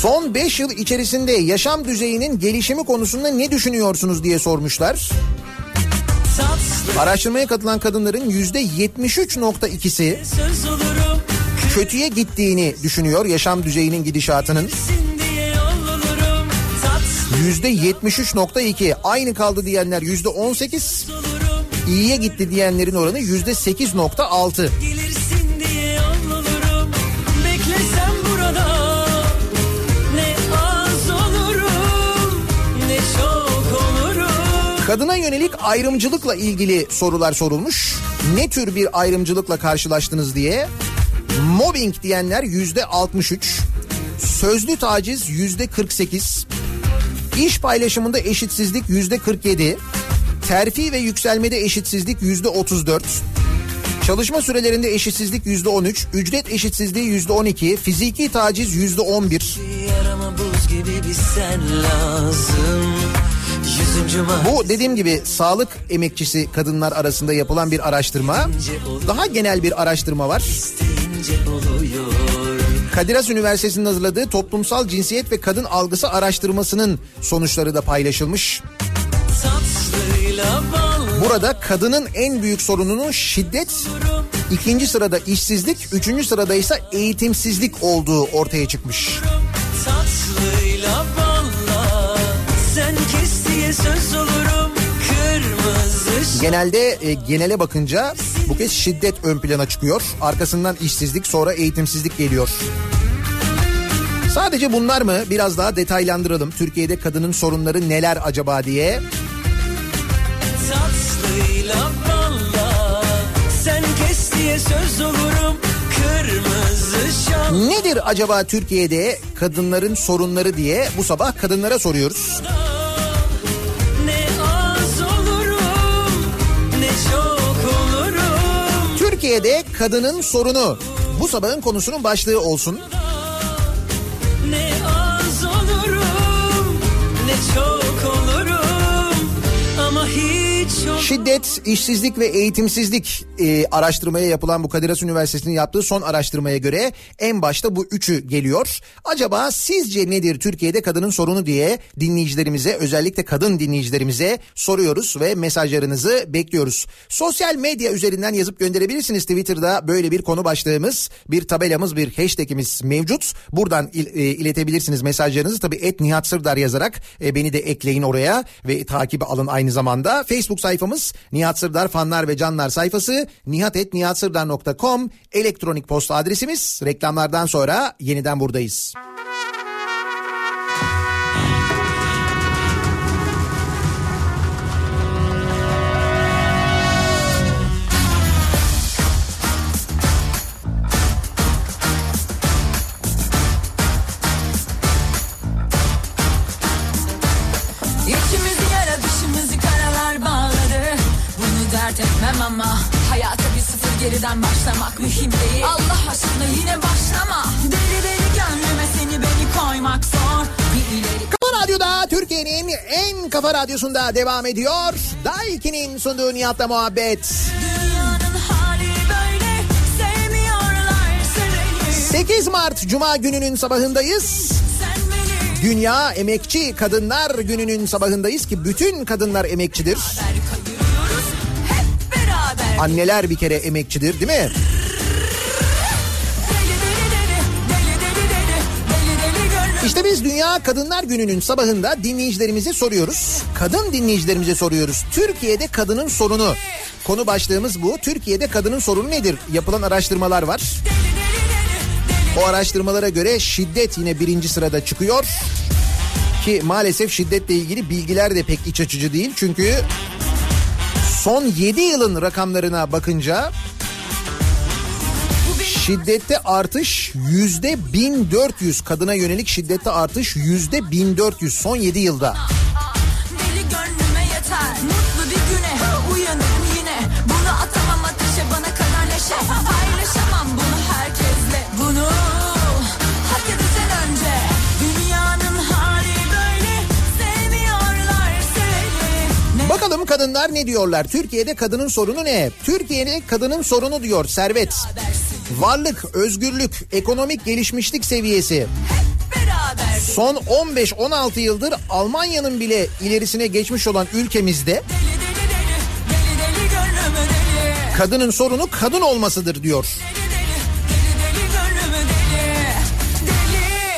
Son 5 yıl içerisinde yaşam düzeyinin gelişimi konusunda ne düşünüyorsunuz diye sormuşlar. Araştırmaya katılan kadınların yüzde 73.2'si söz olurum. kötüye gittiğini düşünüyor yaşam düzeyinin gidişatının. Yüzde 73.2 aynı kaldı diyenler yüzde 18 olurum. İyiye gitti diyenlerin oranı yüzde 8.6. Gelirsin Kadına yönelik ayrımcılıkla ilgili sorular sorulmuş. Ne tür bir ayrımcılıkla karşılaştınız diye. Mobbing diyenler yüzde 63. Sözlü taciz yüzde 48. İş paylaşımında eşitsizlik yüzde 47. Terfi ve yükselmede eşitsizlik yüzde 34. Çalışma sürelerinde eşitsizlik yüzde 13. Ücret eşitsizliği yüzde 12. Fiziki taciz yüzde 11. Yarama buz gibi bir sen lazım Bu dediğim gibi sağlık emekçisi kadınlar arasında yapılan bir araştırma. Daha genel bir araştırma var. Kadir Has Üniversitesi'nin hazırladığı toplumsal cinsiyet ve kadın algısı araştırmasının sonuçları da paylaşılmış. Burada kadının en büyük sorununun şiddet, ikinci sırada işsizlik, üçüncü sırada ise eğitimsizlik olduğu ortaya çıkmış. Tatlıyla Genelde e, genele bakınca bu kez şiddet ön plana çıkıyor. Arkasından işsizlik sonra eğitimsizlik geliyor. Sadece bunlar mı? Biraz daha detaylandıralım. Türkiye'de kadının sorunları neler acaba diye. Tatlıyla balla Sen kes diye söz olurum Nedir acaba Türkiye'de kadınların sorunları diye bu sabah kadınlara soruyoruz. Türkiye'de kadının sorunu bu sabahın konusunun başlığı olsun. Şiddet, işsizlik ve eğitimsizlik e, araştırmaya yapılan bu Kadir Has Üniversitesi'nin yaptığı son araştırmaya göre en başta bu üçü geliyor. Acaba sizce nedir Türkiye'de kadının sorunu diye dinleyicilerimize özellikle kadın dinleyicilerimize soruyoruz ve mesajlarınızı bekliyoruz. Sosyal medya üzerinden yazıp gönderebilirsiniz. Twitter'da böyle bir konu başlığımız, bir tabelamız, bir hashtagimiz mevcut. Buradan il- e, iletebilirsiniz mesajlarınızı. Tabii et Nihat Sırdar yazarak e, beni de ekleyin oraya ve takibi alın aynı zamanda. Facebook sayfamız Nihat Sırdar fanlar ve canlar sayfası nihatetnihatsırdar.com elektronik posta adresimiz. Reklamlardan sonra yeniden buradayız. İçimizi dert etmem ama Hayata bir sıfır geriden başlamak mühim değil Allah aşkına yine başlama Deli deli gönlüme seni beni koymak zor Bir ileri Kafa Radyo'da Türkiye'nin en kafa radyosunda devam ediyor. Daiki'nin sunduğu Nihat'la muhabbet. Dünyanın hali böyle Sevmiyorlar seni 8 Mart Cuma gününün sabahındayız. Dünya Emekçi Kadınlar Günü'nün sabahındayız ki bütün kadınlar emekçidir. Anneler bir kere emekçidir değil mi? İşte biz Dünya Kadınlar Günü'nün sabahında dinleyicilerimize soruyoruz. Kadın dinleyicilerimize soruyoruz. Türkiye'de kadının sorunu. Konu başlığımız bu. Türkiye'de kadının sorunu nedir? Yapılan araştırmalar var. O araştırmalara göre şiddet yine birinci sırada çıkıyor. Ki maalesef şiddetle ilgili bilgiler de pek iç açıcı değil. Çünkü son 7 yılın rakamlarına bakınca şiddette artış yüzde 1400 kadına yönelik şiddette artış yüzde 1400 son 7 yılda. Bakalım kadınlar ne diyorlar? Türkiye'de kadının sorunu ne? Türkiye'de kadının sorunu diyor servet. Varlık, özgürlük, ekonomik gelişmişlik seviyesi. Son 15-16 yıldır Almanya'nın bile ilerisine geçmiş olan ülkemizde kadının sorunu kadın olmasıdır diyor.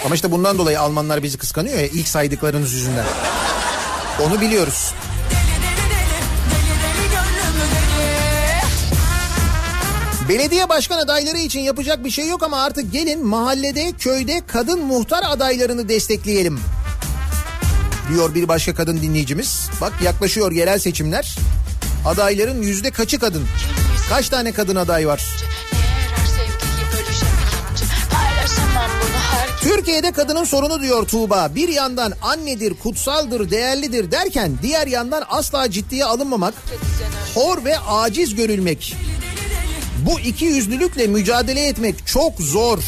Ama işte bundan dolayı Almanlar bizi kıskanıyor ya ilk saydıklarınız yüzünden. Onu biliyoruz. Belediye başkan adayları için yapacak bir şey yok ama artık gelin mahallede, köyde kadın muhtar adaylarını destekleyelim. Diyor bir başka kadın dinleyicimiz. Bak yaklaşıyor yerel seçimler. Adayların yüzde kaçı kadın? Kaç tane kadın aday var? Türkiye'de kadının sorunu diyor Tuğba. Bir yandan annedir, kutsaldır, değerlidir derken diğer yandan asla ciddiye alınmamak, hor ve aciz görülmek. Bu iki yüzlülükle mücadele etmek çok zor.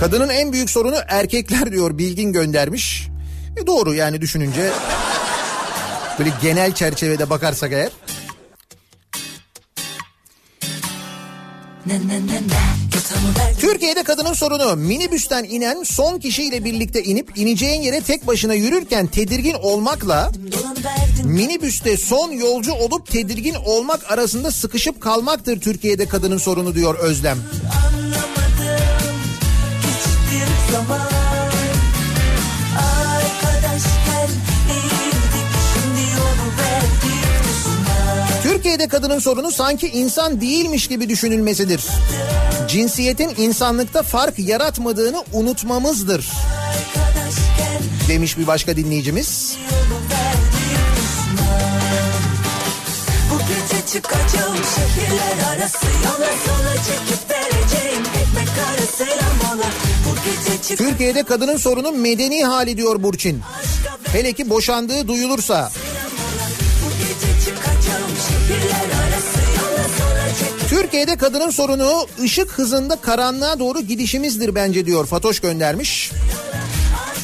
Kadının en büyük sorunu erkekler diyor Bilgin göndermiş. E doğru yani düşününce böyle genel çerçevede bakarsak eğer. Türkiye'de kadının sorunu minibüsten inen son kişiyle birlikte inip ineceğin yere tek başına yürürken tedirgin olmakla minibüste son yolcu olup tedirgin olmak arasında sıkışıp kalmaktır Türkiye'de kadının sorunu diyor Özlem. Anlamadım zaman Türkiye'de kadının sorunu sanki insan değilmiş gibi düşünülmesidir. Cinsiyetin insanlıkta fark yaratmadığını unutmamızdır. Demiş bir başka dinleyicimiz. Bu gece çıkacağım şehirler arası Yola sola çekip vereceğim ekmek arası çık Türkiye'de kadının sorunu medeni hali diyor Burçin. Hele ki boşandığı duyulursa. Türkiye'de kadının sorunu ışık hızında karanlığa doğru gidişimizdir bence diyor Fatoş göndermiş.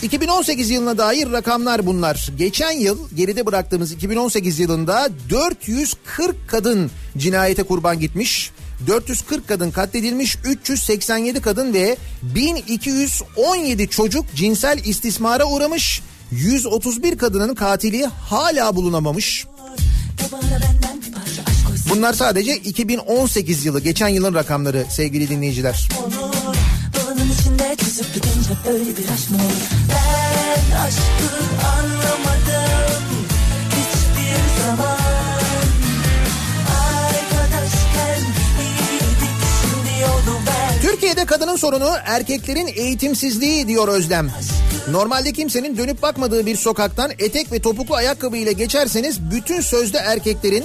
2018 yılına dair rakamlar bunlar. Geçen yıl geride bıraktığımız 2018 yılında 440 kadın cinayete kurban gitmiş. 440 kadın katledilmiş, 387 kadın ve 1217 çocuk cinsel istismara uğramış. 131 kadının katili hala bulunamamış. bana Bunlar sadece 2018 yılı, geçen yılın rakamları sevgili dinleyiciler. olur Balının içinde tüzüp gidince böyle bir aşk mı olur Ben aşkı anlamadım Hiçbir zaman Arkadaşken iyiydik şimdi yolu ver Türkiye'de kadının sorunu erkeklerin eğitimsizliği diyor Özlem. Normalde kimsenin dönüp bakmadığı bir sokaktan etek ve topuklu ayakkabı ile geçerseniz bütün sözde erkeklerin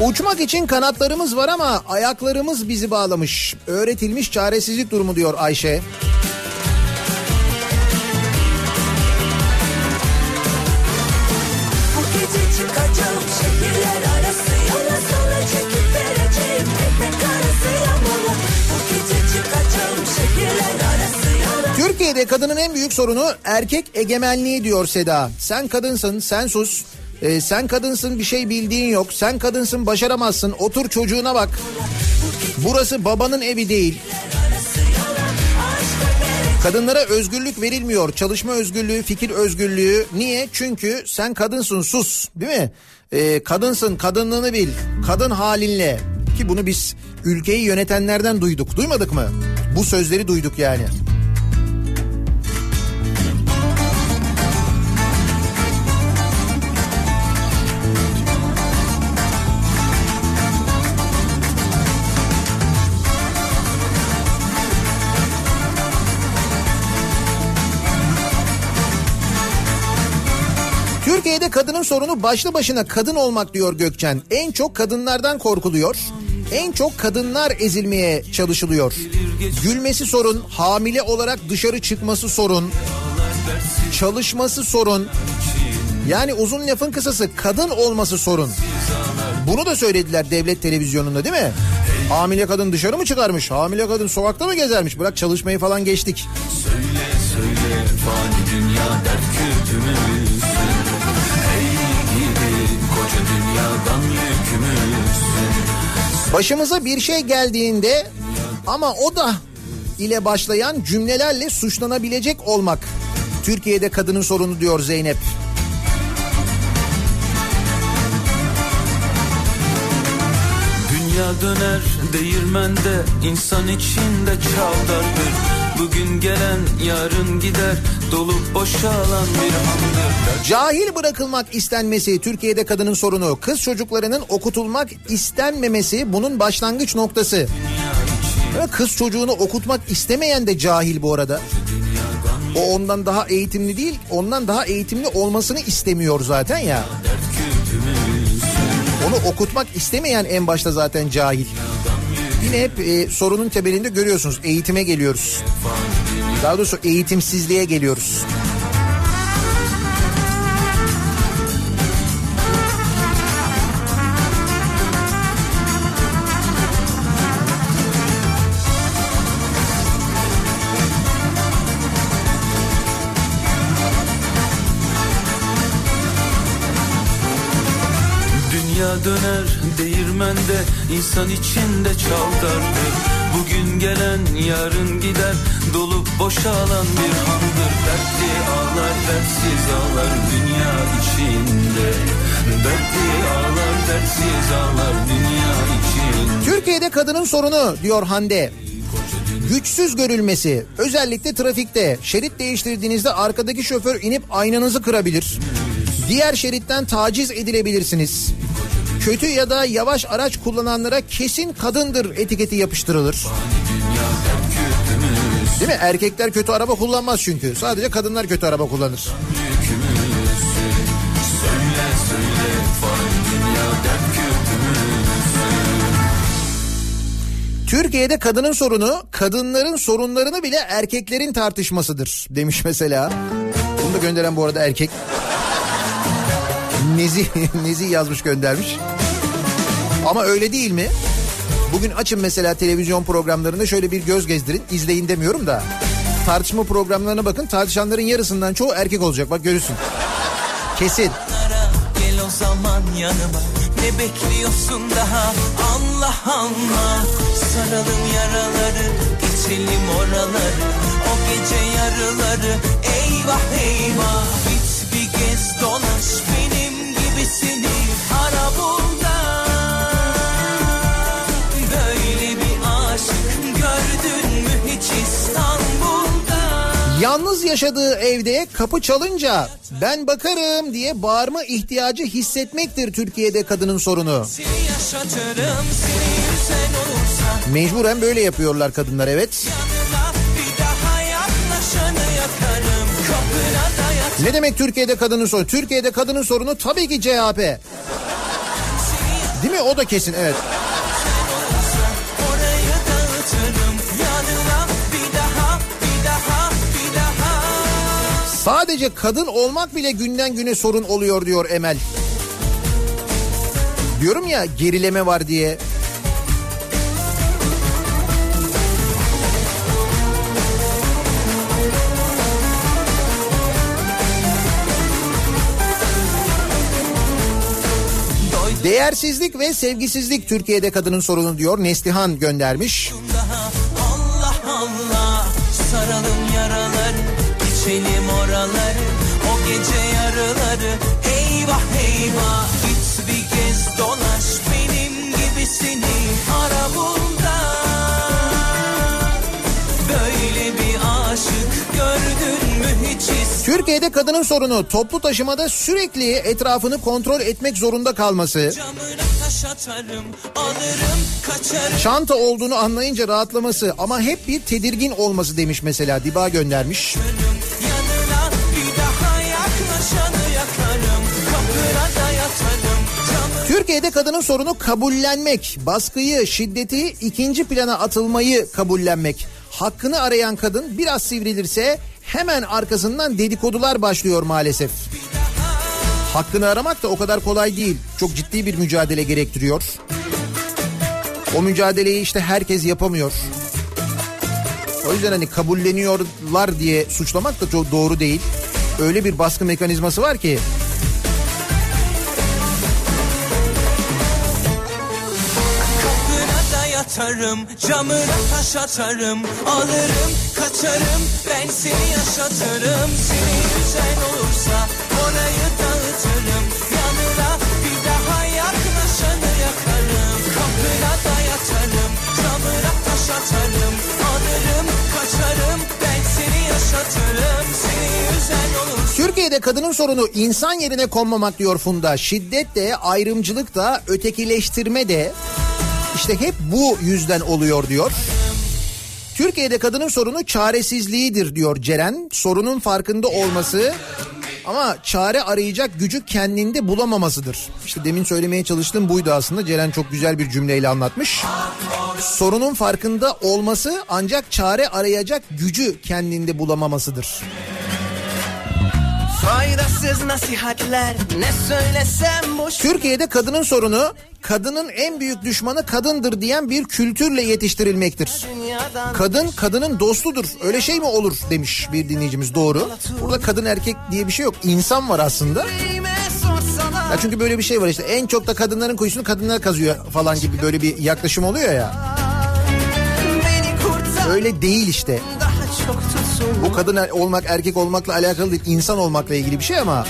Uçmak için kanatlarımız var ama ayaklarımız bizi bağlamış. Öğretilmiş çaresizlik durumu diyor Ayşe. Türkiye'de kadının en büyük sorunu erkek egemenliği diyor Seda. Sen kadınsın, sen sus. Ee, sen kadınsın bir şey bildiğin yok. Sen kadınsın başaramazsın. Otur çocuğuna bak. Burası babanın evi değil. Kadınlara özgürlük verilmiyor. Çalışma özgürlüğü, fikir özgürlüğü. Niye? Çünkü sen kadınsın sus. Değil mi? Ee, kadınsın, kadınlığını bil. Kadın halinle. Ki bunu biz ülkeyi yönetenlerden duyduk. Duymadık mı? Bu sözleri duyduk yani. Türkiye'de kadının sorunu başlı başına kadın olmak diyor Gökçen. En çok kadınlardan korkuluyor. En çok kadınlar ezilmeye çalışılıyor. Gülmesi sorun, hamile olarak dışarı çıkması sorun, çalışması sorun. Yani uzun lafın kısası kadın olması sorun. Bunu da söylediler devlet televizyonunda değil mi? Hamile kadın dışarı mı çıkarmış? Hamile kadın sokakta mı gezermiş? Bırak çalışmayı falan geçtik. Söyle söyle fani dünya dert küpümüzsün Başımıza bir şey geldiğinde ama o da ile başlayan cümlelerle suçlanabilecek olmak. Türkiye'de kadının sorunu diyor Zeynep. Dünya döner değirmende insan içinde çavdardır Bugün gelen yarın gider dolup boşalan bir andır Cahil bırakılmak istenmesi Türkiye'de kadının sorunu. Kız çocuklarının okutulmak istenmemesi bunun başlangıç noktası. Ya Kız çocuğunu okutmak istemeyen de cahil bu arada. O ondan daha eğitimli değil, ondan daha eğitimli olmasını istemiyor zaten ya. Onu okutmak istemeyen en başta zaten cahil. Yine hep e, sorunun temelinde görüyorsunuz eğitime geliyoruz. Daha doğrusu eğitimsizliğe geliyoruz. Dünya döner değirmende insan içinde çaldardır Bugün gelen yarın gider dolup boşalan bir handır Dertli ağlar dertsiz ağlar dünya içinde Dertli ağlar dertsiz ağlar dünya içinde Türkiye'de kadının sorunu diyor Hande. Güçsüz görülmesi özellikle trafikte şerit değiştirdiğinizde arkadaki şoför inip aynanızı kırabilir. Diğer şeritten taciz edilebilirsiniz. Kötü ya da yavaş araç kullananlara kesin kadındır etiketi yapıştırılır. Değil mi? Erkekler kötü araba kullanmaz çünkü. Sadece kadınlar kötü araba kullanır. Türkiye'de kadının sorunu kadınların sorunlarını bile erkeklerin tartışmasıdır demiş mesela. Bunu da gönderen bu arada erkek. Nezi, [laughs] Nezi yazmış göndermiş. Ama öyle değil mi? Bugün açın mesela televizyon programlarında şöyle bir göz gezdirin. izleyin demiyorum da. Tartışma programlarına bakın. Tartışanların yarısından çoğu erkek olacak. Bak görürsün. Kesin. Gel o zaman yanıma ne bekliyorsun daha Allah Allah Saralım yaraları geçelim oraları O gece yarıları eyvah eyvah Git bir gez dolaş Yalnız yaşadığı evde kapı çalınca ben bakarım diye bağırma ihtiyacı hissetmektir Türkiye'de kadının sorunu. Seni Mecburen böyle yapıyorlar kadınlar evet. Ne demek Türkiye'de kadının sorunu? Türkiye'de kadının sorunu tabii ki CHP. Değil mi? O da kesin evet. Sadece kadın olmak bile günden güne sorun oluyor diyor Emel. Diyorum ya gerileme var diye. Değersizlik ve sevgisizlik Türkiye'de kadının sorunu diyor Neslihan göndermiş. Allah Allah Saralım içelim oraları O gece yarıları. Eyvah eyvah Git bir gez dolaş Türkiye'de kadının sorunu toplu taşımada sürekli etrafını kontrol etmek zorunda kalması. Atarım alırım Çanta olduğunu anlayınca rahatlaması ama hep bir tedirgin olması demiş mesela Diba göndermiş. Yanına bir daha yaklaşanı yakarım Kapına da yatarım Camı Türkiye'de kadının sorunu kabullenmek, baskıyı, şiddeti ikinci plana atılmayı kabullenmek. Hakkını arayan kadın biraz sivrilirse hemen arkasından dedikodular başlıyor maalesef. Hakkını aramak da o kadar kolay değil. Çok ciddi bir mücadele gerektiriyor. O mücadeleyi işte herkes yapamıyor. O yüzden hani kabulleniyorlar diye suçlamak da çok doğru değil. Öyle bir baskı mekanizması var ki yatarım Camına taş atarım Alırım kaçarım Ben seni yaşatırım. Seni yüzen olursa Orayı dağıtırım Yanına bir daha yaklaşanı yakarım. Kapına da yatarım Camına taş atarım Alırım kaçarım Ben seni yaşatırım. Seni yüzen olursa Türkiye'de kadının sorunu insan yerine konmamak diyor Funda. Şiddet de, ayrımcılık da, ötekileştirme de işte hep bu yüzden oluyor diyor. Türkiye'de kadının sorunu çaresizliğidir diyor Ceren. Sorunun farkında olması ama çare arayacak gücü kendinde bulamamasıdır. İşte demin söylemeye çalıştığım buydu aslında. Ceren çok güzel bir cümleyle anlatmış. Sorunun farkında olması ancak çare arayacak gücü kendinde bulamamasıdır. Faydasız nasihatler ne söylesem boş Türkiye'de kadının sorunu kadının en büyük düşmanı kadındır diyen bir kültürle yetiştirilmektir. Kadın kadının dostudur. Öyle şey mi olur demiş bir dinleyicimiz doğru. Burada kadın erkek diye bir şey yok. İnsan var aslında. Ya çünkü böyle bir şey var işte en çok da kadınların kuyusunu kadınlar kazıyor falan gibi böyle bir yaklaşım oluyor ya. Öyle değil işte. daha Bu kadın olmak erkek olmakla alakalı değil insan olmakla ilgili bir şey ama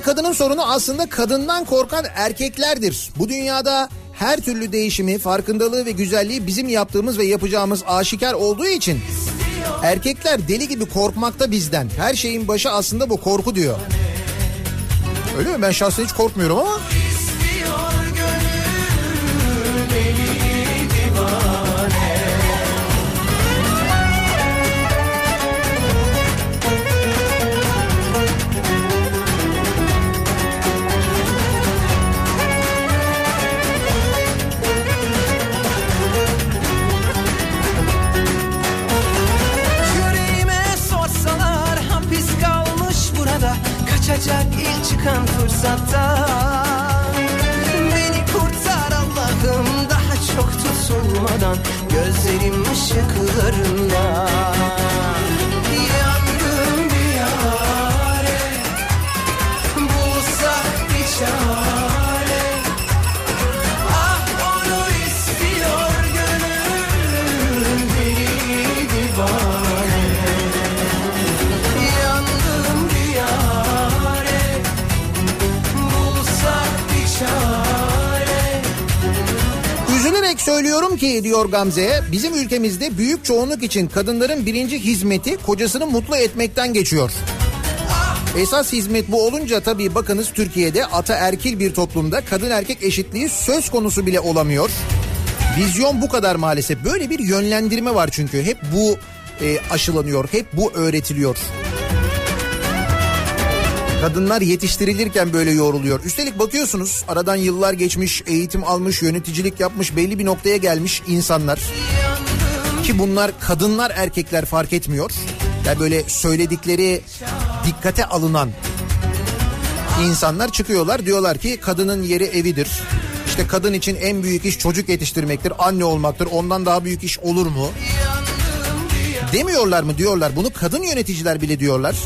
Türkiye'de kadının sorunu aslında kadından korkan erkeklerdir. Bu dünyada her türlü değişimi, farkındalığı ve güzelliği bizim yaptığımız ve yapacağımız aşikar olduğu için erkekler deli gibi korkmakta bizden. Her şeyin başı aslında bu korku diyor. Öyle mi? Ben şahsen hiç korkmuyorum ama Yüreğime Kaçacak ilk çıkan fırsatta. Beni kurtar Allah'ım daha çok tutulmadan Gözlerim ışıklarında söylüyorum ki diyor Gamze bizim ülkemizde büyük çoğunluk için kadınların birinci hizmeti kocasını mutlu etmekten geçiyor. Esas hizmet bu olunca tabii bakınız Türkiye'de ataerkil bir toplumda kadın erkek eşitliği söz konusu bile olamıyor. Vizyon bu kadar maalesef. Böyle bir yönlendirme var çünkü. Hep bu e, aşılanıyor, hep bu öğretiliyor. Kadınlar yetiştirilirken böyle yoğruluyor. Üstelik bakıyorsunuz aradan yıllar geçmiş, eğitim almış, yöneticilik yapmış, belli bir noktaya gelmiş insanlar. Ki bunlar kadınlar erkekler fark etmiyor. Yani böyle söyledikleri dikkate alınan insanlar çıkıyorlar diyorlar ki kadının yeri evidir. İşte kadın için en büyük iş çocuk yetiştirmektir, anne olmaktır. Ondan daha büyük iş olur mu? Demiyorlar mı diyorlar. Bunu kadın yöneticiler bile diyorlar.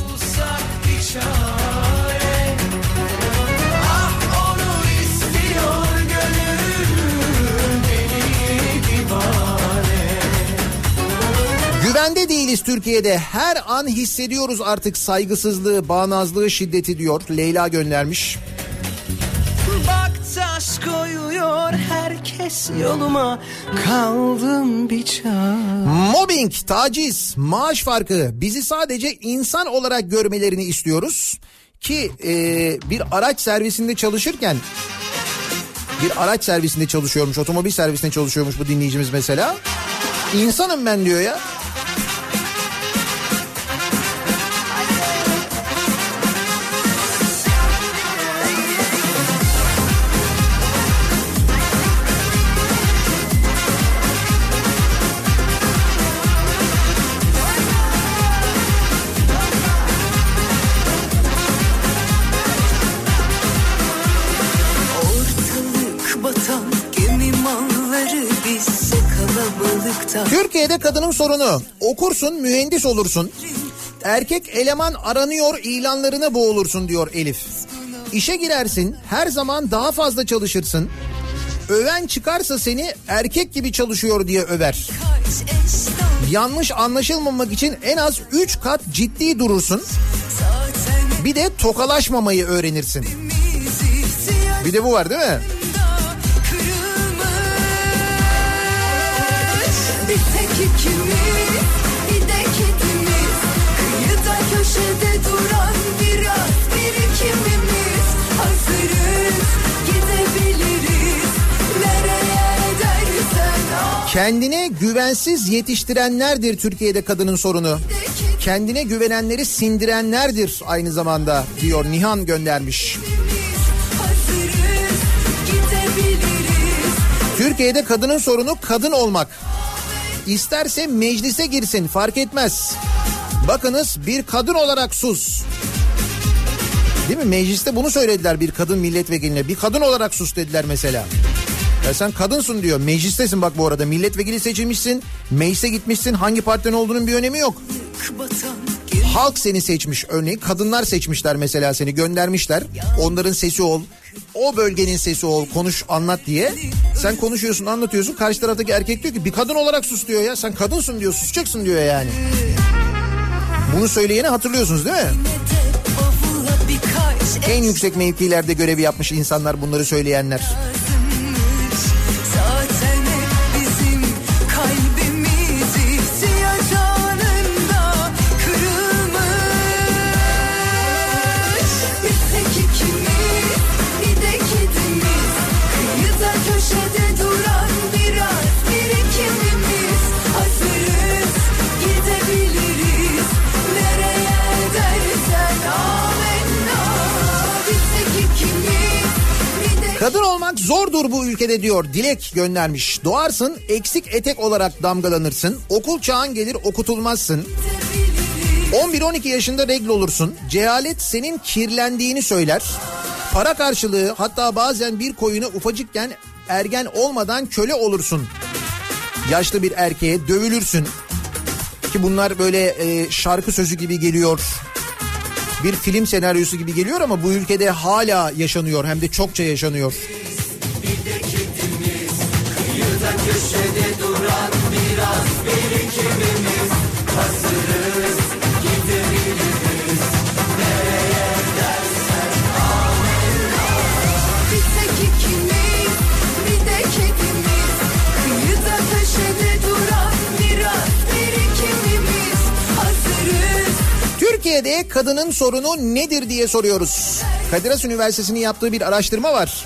Güvende değiliz Türkiye'de. Her an hissediyoruz artık saygısızlığı, bağnazlığı, şiddeti diyor. Leyla göndermiş. Bak taş koyuyor herkes yoluma Kaldım bir Mobbing, taciz, maaş farkı bizi sadece insan olarak görmelerini istiyoruz. Ki e, bir araç servisinde çalışırken bir araç servisinde çalışıyormuş, otomobil servisinde çalışıyormuş bu dinleyicimiz mesela. İnsanım ben diyor ya. Türkiye'de kadının sorunu okursun mühendis olursun. Erkek eleman aranıyor ilanlarına boğulursun diyor Elif. İşe girersin her zaman daha fazla çalışırsın. Öven çıkarsa seni erkek gibi çalışıyor diye över. Yanlış anlaşılmamak için en az 3 kat ciddi durursun. Bir de tokalaşmamayı öğrenirsin. Bir de bu var değil mi? Bir tek ikimiz bir de kedimiz Kıyıda köşede duran biraz birikimimiz. Hazırız gidebiliriz. Nereye dersen Kendine güvensiz yetiştirenlerdir Türkiye'de kadının sorunu. Kendine güvenenleri sindirenlerdir aynı zamanda diyor Nihan göndermiş. Hazırız Türkiye'de kadının sorunu kadın olmak. İsterse meclise girsin fark etmez. Bakınız bir kadın olarak sus. Değil mi? Mecliste bunu söylediler bir kadın milletvekiline. Bir kadın olarak sus dediler mesela. Ya sen kadınsın diyor. Meclistesin bak bu arada. Milletvekili seçilmişsin. Meclise gitmişsin. Hangi partiden olduğunun bir önemi yok. Halk seni seçmiş örneğin. Kadınlar seçmişler mesela seni göndermişler. Onların sesi ol. O bölgenin sesi ol. Konuş anlat diye. Sen konuşuyorsun anlatıyorsun. Karşı taraftaki erkek diyor ki bir kadın olarak sus diyor ya. Sen kadınsın diyor susacaksın diyor yani. Bunu söyleyeni hatırlıyorsunuz değil mi? En yüksek mevkilerde görevi yapmış insanlar bunları söyleyenler. Zordur bu ülkede diyor Dilek göndermiş. Doğarsın eksik etek olarak damgalanırsın. Okul çağın gelir okutulmazsın. 11-12 yaşında regl olursun. Cehalet senin kirlendiğini söyler. Para karşılığı hatta bazen bir koyuna ufacıkken ergen olmadan köle olursun. Yaşlı bir erkeğe dövülürsün. Ki bunlar böyle e, şarkı sözü gibi geliyor. Bir film senaryosu gibi geliyor ama bu ülkede hala yaşanıyor hem de çokça yaşanıyor. Türkiye'de kadının sorunu nedir diye soruyoruz. Kadir Has Üniversitesi'nin yaptığı bir araştırma var.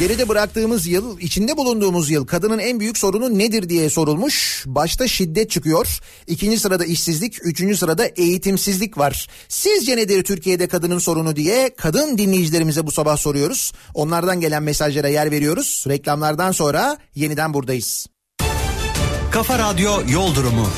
Geride bıraktığımız yıl, içinde bulunduğumuz yıl kadının en büyük sorunu nedir diye sorulmuş. Başta şiddet çıkıyor. İkinci sırada işsizlik, üçüncü sırada eğitimsizlik var. Sizce nedir Türkiye'de kadının sorunu diye kadın dinleyicilerimize bu sabah soruyoruz. Onlardan gelen mesajlara yer veriyoruz. Reklamlardan sonra yeniden buradayız. Kafa Radyo Yol Durumu.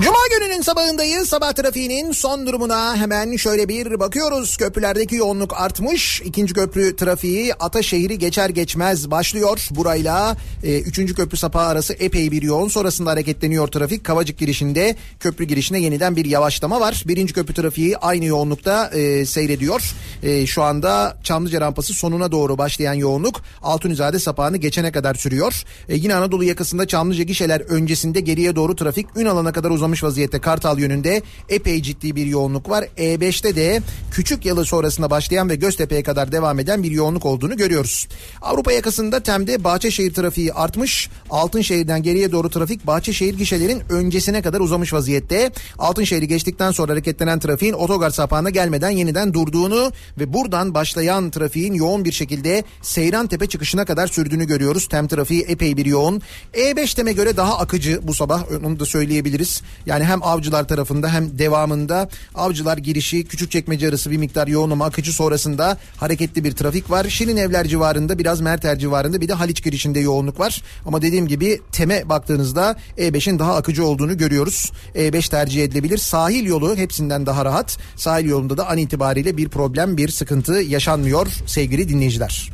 Cuma gününün sabahındayız. Sabah trafiğinin son durumuna hemen şöyle bir bakıyoruz. Köprülerdeki yoğunluk artmış. İkinci köprü trafiği Ataşehir'i geçer geçmez başlıyor. Burayla e, üçüncü köprü sapağı arası epey bir yoğun. Sonrasında hareketleniyor trafik. Kavacık girişinde köprü girişine yeniden bir yavaşlama var. Birinci köprü trafiği aynı yoğunlukta e, seyrediyor. E, şu anda Çamlıca rampası sonuna doğru başlayan yoğunluk Altunizade sapağını geçene kadar sürüyor. E, yine Anadolu yakasında Çamlıca gişeler öncesinde geriye doğru trafik Ünalan'a kadar uzamış vaziyette Kartal yönünde epey ciddi bir yoğunluk var. E5'te de küçük yalı sonrasında başlayan ve Göztepe'ye kadar devam eden bir yoğunluk olduğunu görüyoruz. Avrupa yakasında Tem'de Bahçeşehir trafiği artmış. Altınşehir'den geriye doğru trafik Bahçeşehir gişelerin öncesine kadar uzamış vaziyette. Altınşehir'i geçtikten sonra hareketlenen trafiğin otogar sapağına gelmeden yeniden durduğunu ve buradan başlayan trafiğin yoğun bir şekilde Seyran Tepe çıkışına kadar sürdüğünü görüyoruz. Tem trafiği epey bir yoğun. E5 teme göre daha akıcı bu sabah onu da söyleyebiliriz. Yani hem avcılar tarafında hem devamında avcılar girişi Küçükçekmece arası bir miktar yoğun ama akıcı sonrasında hareketli bir trafik var. Şirin Evler civarında biraz Merter civarında bir de Haliç girişinde yoğunluk var. Ama dediğim gibi teme baktığınızda E5'in daha akıcı olduğunu görüyoruz. E5 tercih edilebilir. Sahil yolu hepsinden daha rahat. Sahil yolunda da an itibariyle bir problem bir sıkıntı yaşanmıyor sevgili dinleyiciler.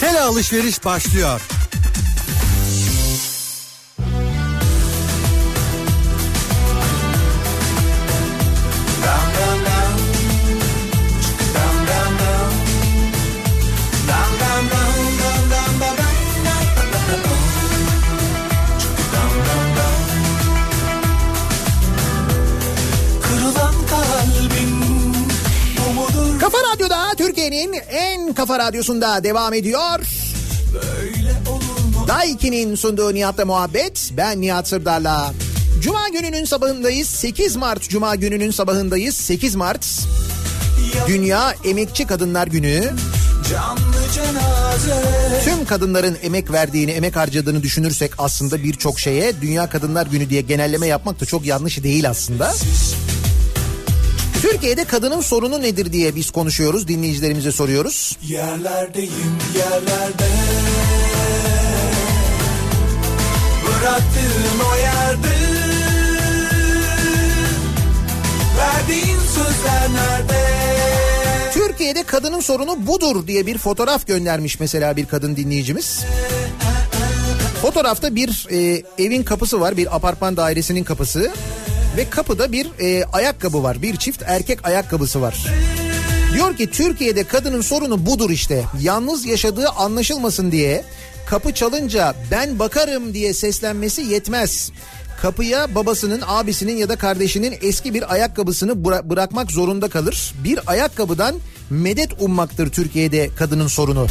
Tele alışveriş başlıyor. Kafa Radyo'da Türkiye'nin en kafa radyosunda devam ediyor. Daiki'nin sunduğu Nihat'la muhabbet. Ben Nihat Sırdar'la. Cuma gününün sabahındayız. 8 Mart Cuma gününün sabahındayız. 8 Mart. Dünya Emekçi Kadınlar Günü. Tüm kadınların emek verdiğini, emek harcadığını düşünürsek aslında birçok şeye Dünya Kadınlar Günü diye genelleme yapmak da çok yanlış değil aslında. Türkiye'de kadının sorunu nedir diye biz konuşuyoruz, dinleyicilerimize soruyoruz. Yerlerdeyim yerlerde Bıraktığın o yerde Verdiğin sözler nerede Türkiye'de kadının sorunu budur diye bir fotoğraf göndermiş mesela bir kadın dinleyicimiz. Fotoğrafta bir e, evin kapısı var, bir apartman dairesinin kapısı ve kapıda bir e, ayakkabı var, bir çift erkek ayakkabısı var. Diyor ki Türkiye'de kadının sorunu budur işte. Yalnız yaşadığı anlaşılmasın diye kapı çalınca ben bakarım diye seslenmesi yetmez. Kapıya babasının, abisinin ya da kardeşinin eski bir ayakkabısını bıra- bırakmak zorunda kalır. Bir ayakkabıdan medet ummaktır Türkiye'de kadının sorunu.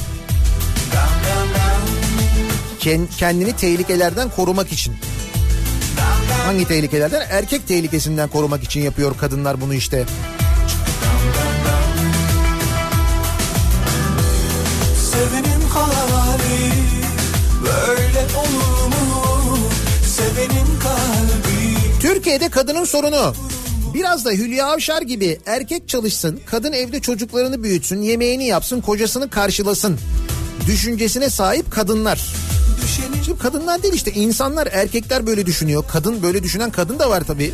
Ken- kendini tehlikelerden korumak için. Hangi tehlikelerden? Erkek tehlikesinden korumak için yapıyor kadınlar bunu işte. Sevenin hali böyle olur mu? Sevenin kalbi Türkiye'de kadının sorunu. Biraz da Hülya Avşar gibi erkek çalışsın, kadın evde çocuklarını büyütsün, yemeğini yapsın, kocasını karşılasın. Düşüncesine sahip kadınlar. Şimdi kadınlar değil işte insanlar erkekler böyle düşünüyor. Kadın böyle düşünen kadın da var tabii.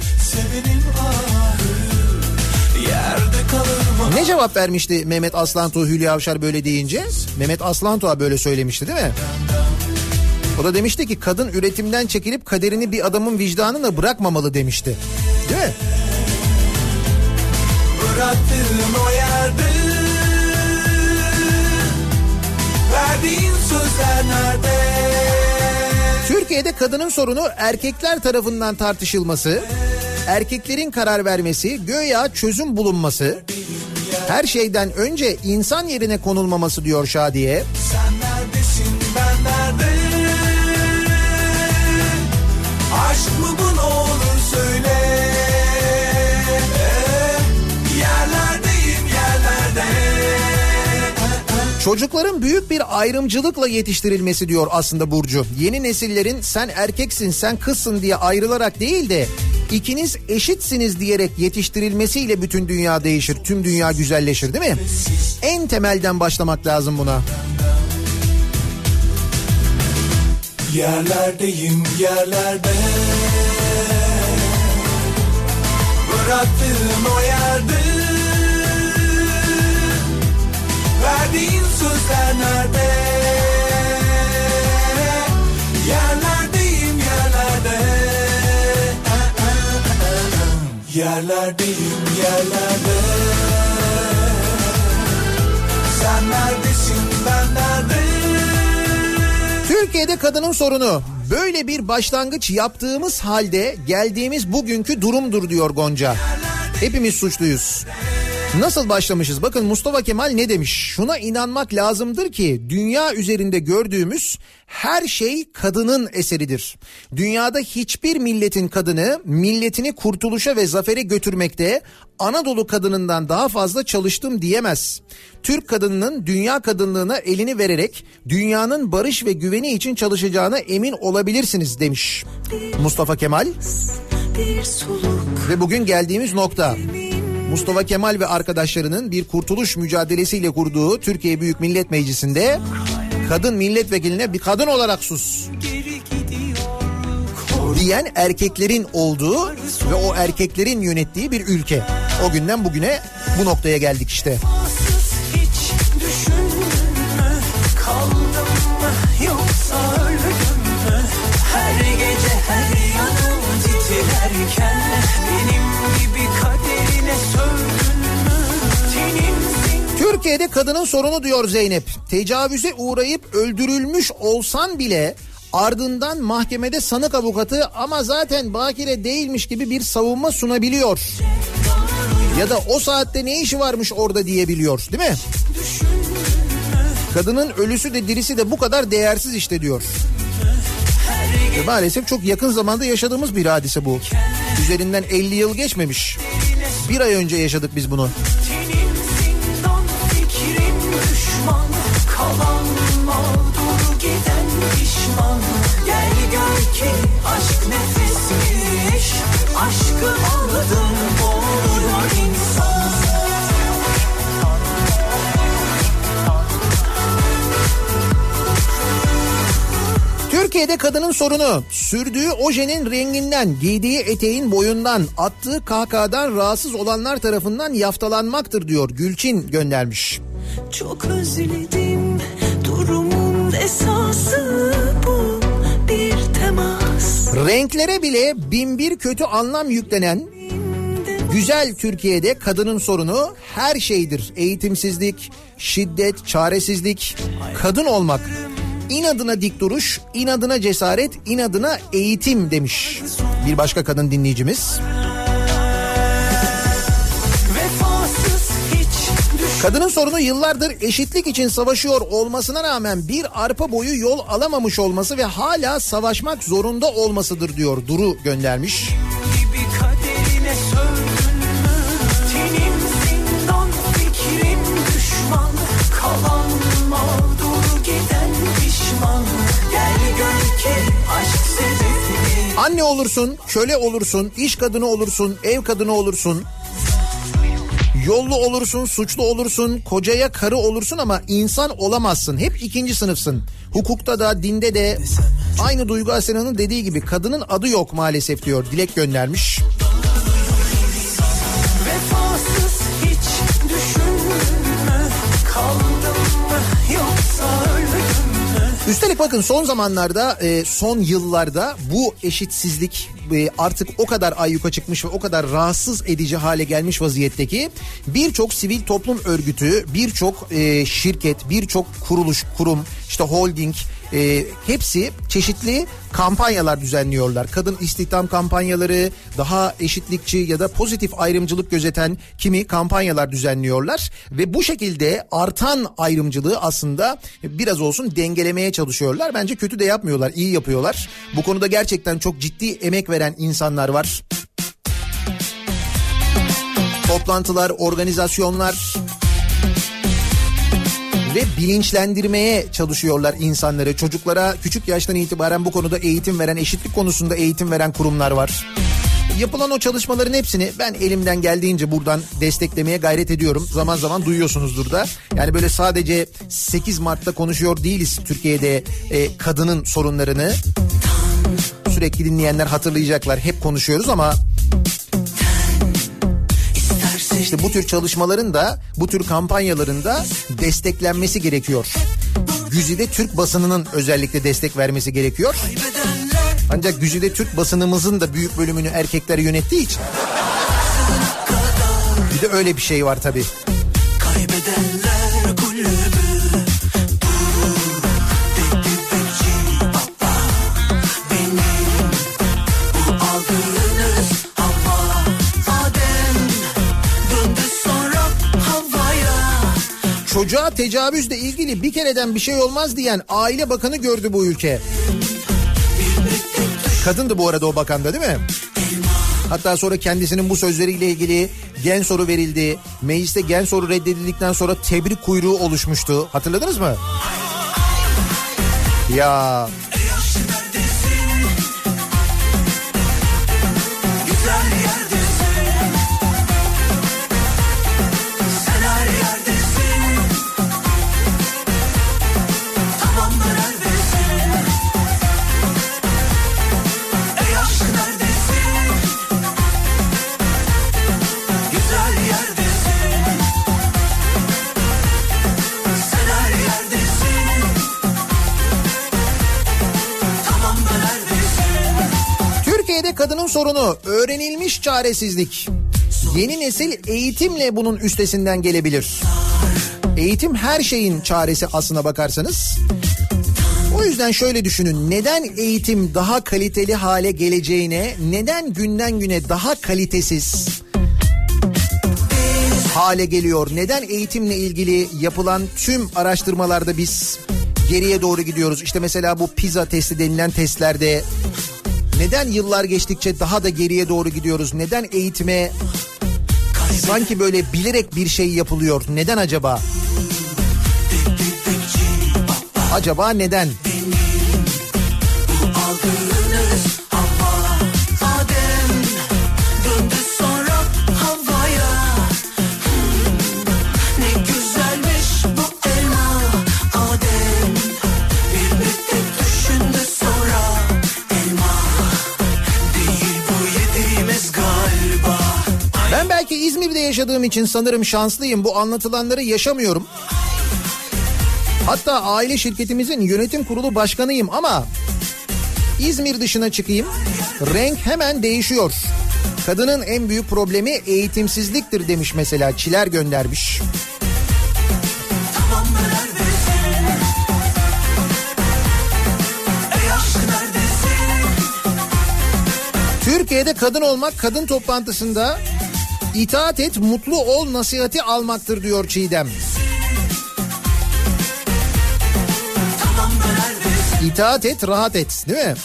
Ne cevap vermişti Mehmet Aslantuğ Hülya Avşar böyle deyince? Mehmet Aslantuğ'a böyle söylemişti değil mi? O da demişti ki kadın üretimden çekilip kaderini bir adamın vicdanına bırakmamalı demişti. Değil mi? Bıraktığın o yerde Verdiğin sözler nerede? Türkiye'de kadının sorunu erkekler tarafından tartışılması, erkeklerin karar vermesi, göya çözüm bulunması, her şeyden önce insan yerine konulmaması diyor Şadiye. Sen neredesin ben nerede? Aşk mı bu Çocukların büyük bir ayrımcılıkla yetiştirilmesi diyor aslında Burcu. Yeni nesillerin sen erkeksin sen kızsın diye ayrılarak değil de ikiniz eşitsiniz diyerek yetiştirilmesiyle bütün dünya değişir. Tüm dünya güzelleşir değil mi? En temelden başlamak lazım buna. Yerlerdeyim yerlerde Bıraktığın o yerde Verdiğin sözler nerede? Yerlerdeyim yerlerde. Yerlerdeyim yerlerde. Sen neredesin ben nerede? Türkiye'de kadının sorunu. Böyle bir başlangıç yaptığımız halde geldiğimiz bugünkü durumdur diyor Gonca. Hepimiz suçluyuz. Nasıl başlamışız? Bakın Mustafa Kemal ne demiş? Şuna inanmak lazımdır ki dünya üzerinde gördüğümüz her şey kadının eseridir. Dünyada hiçbir milletin kadını milletini kurtuluşa ve zafere götürmekte Anadolu kadınından daha fazla çalıştım diyemez. Türk kadınının dünya kadınlığına elini vererek dünyanın barış ve güveni için çalışacağına emin olabilirsiniz demiş Mustafa Kemal. Bir Ve bugün geldiğimiz nokta. Mustafa Kemal ve arkadaşlarının bir kurtuluş mücadelesiyle kurduğu Türkiye Büyük Millet Meclisi'nde kadın milletvekiline bir kadın olarak sus diyen erkeklerin olduğu ve o erkeklerin yönettiği bir ülke. O günden bugüne bu noktaya geldik işte. Her gece her yanım titrerken benim Türkiye'de kadının sorunu diyor Zeynep. Tecavüze uğrayıp öldürülmüş olsan bile ardından mahkemede sanık avukatı ama zaten bakire değilmiş gibi bir savunma sunabiliyor. Ya da o saatte ne işi varmış orada diyebiliyor değil mi? Kadının ölüsü de dirisi de bu kadar değersiz işte diyor. Ve maalesef çok yakın zamanda yaşadığımız bir hadise bu. Üzerinden 50 yıl geçmemiş. Bir ay önce yaşadık biz bunu derman Kalan mağdur giden pişman Gel gör ki aşk nefismiş Aşkı aldın boğulur insan Türkiye'de kadının sorunu sürdüğü ojenin renginden, giydiği eteğin boyundan, attığı kahkahadan rahatsız olanlar tarafından yaftalanmaktır diyor Gülçin göndermiş. Çok özledim durumun esası bu bir temas Renklere bile bin bir kötü anlam yüklenen güzel Türkiye'de kadının sorunu her şeydir. Eğitimsizlik, şiddet, çaresizlik, kadın olmak. İnadına dik duruş, inadına cesaret, inadına eğitim demiş. Bir başka kadın dinleyicimiz. Vefasız Kadının sorunu yıllardır eşitlik için savaşıyor olmasına rağmen bir arpa boyu yol alamamış olması ve hala savaşmak zorunda olmasıdır diyor Duru göndermiş. Anne olursun, köle olursun, iş kadını olursun, ev kadını olursun. Yollu olursun, suçlu olursun, kocaya karı olursun ama insan olamazsın. Hep ikinci sınıfsın. Hukukta da, dinde de aynı Duygu Asena'nın dediği gibi kadının adı yok maalesef diyor. Dilek göndermiş. Vefasız hiç düşündün mü? Kaldım mı yoksa öldüm mü? Üstelik bakın son zamanlarda, e, son yıllarda bu eşitsizlik artık o kadar ayyuka çıkmış ve o kadar rahatsız edici hale gelmiş vaziyetteki birçok sivil toplum örgütü, birçok e, şirket, birçok kuruluş, kurum, işte holding e, hepsi çeşitli kampanyalar düzenliyorlar. Kadın istihdam kampanyaları, daha eşitlikçi ya da pozitif ayrımcılık gözeten kimi kampanyalar düzenliyorlar ve bu şekilde artan ayrımcılığı aslında biraz olsun dengelemeye çalışıyorlar. Bence kötü de yapmıyorlar, iyi yapıyorlar. Bu konuda gerçekten çok ciddi emek veren insanlar var. Toplantılar, organizasyonlar, ve bilinçlendirmeye çalışıyorlar insanları. Çocuklara küçük yaştan itibaren bu konuda eğitim veren, eşitlik konusunda eğitim veren kurumlar var. Yapılan o çalışmaların hepsini ben elimden geldiğince buradan desteklemeye gayret ediyorum. Zaman zaman duyuyorsunuzdur da. Yani böyle sadece 8 Mart'ta konuşuyor değiliz Türkiye'de e, kadının sorunlarını. Sürekli dinleyenler hatırlayacaklar. Hep konuşuyoruz ama işte bu tür çalışmaların da bu tür kampanyaların da desteklenmesi gerekiyor. Güzide Türk basınının özellikle destek vermesi gerekiyor. Ancak Güzide Türk basınımızın da büyük bölümünü erkekler yönettiği için. Bir de öyle bir şey var tabii. Kaybedenler Çocuğa tecavüzle ilgili bir kereden bir şey olmaz diyen aile bakanı gördü bu ülke. Kadındı bu arada o bakanda değil mi? Hatta sonra kendisinin bu sözleriyle ilgili gen soru verildi. Mecliste gen soru reddedildikten sonra tebrik kuyruğu oluşmuştu. Hatırladınız mı? Ya kadının sorunu öğrenilmiş çaresizlik. Yeni nesil eğitimle bunun üstesinden gelebilir. Eğitim her şeyin çaresi aslına bakarsanız. O yüzden şöyle düşünün. Neden eğitim daha kaliteli hale geleceğine, neden günden güne daha kalitesiz hale geliyor? Neden eğitimle ilgili yapılan tüm araştırmalarda biz geriye doğru gidiyoruz? İşte mesela bu pizza testi denilen testlerde neden yıllar geçtikçe daha da geriye doğru gidiyoruz? Neden eğitime sanki böyle bilerek bir şey yapılıyor? Neden acaba? Acaba neden? Aldığınız yaşadığım için sanırım şanslıyım. Bu anlatılanları yaşamıyorum. Hatta aile şirketimizin yönetim kurulu başkanıyım ama İzmir dışına çıkayım. Renk hemen değişiyor. Kadının en büyük problemi eğitimsizliktir demiş mesela Çiler göndermiş. Türkiye'de kadın olmak kadın toplantısında itaat et mutlu ol nasihati almaktır diyor Çiğdem. İtaat et rahat et değil mi?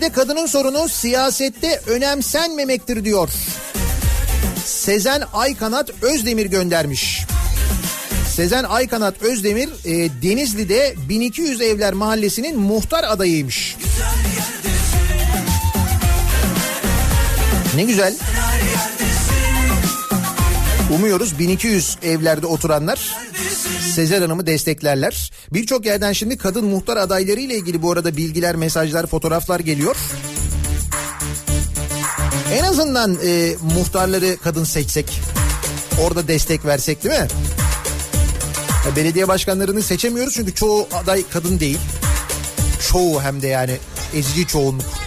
Türkiye'de kadının sorunu siyasette önemsenmemektir diyor. Sezen Aykanat Özdemir göndermiş. Sezen Aykanat Özdemir e, Denizli'de 1200 Evler Mahallesi'nin muhtar adayıymış. Ne güzel. Umuyoruz 1200 evlerde oturanlar Sezer Hanım'ı desteklerler. Birçok yerden şimdi kadın muhtar adayları ile ilgili bu arada bilgiler, mesajlar, fotoğraflar geliyor. En azından e, muhtarları kadın seçsek, orada destek versek değil mi? Ya belediye başkanlarını seçemiyoruz çünkü çoğu aday kadın değil. Çoğu hem de yani ezici çoğunluk.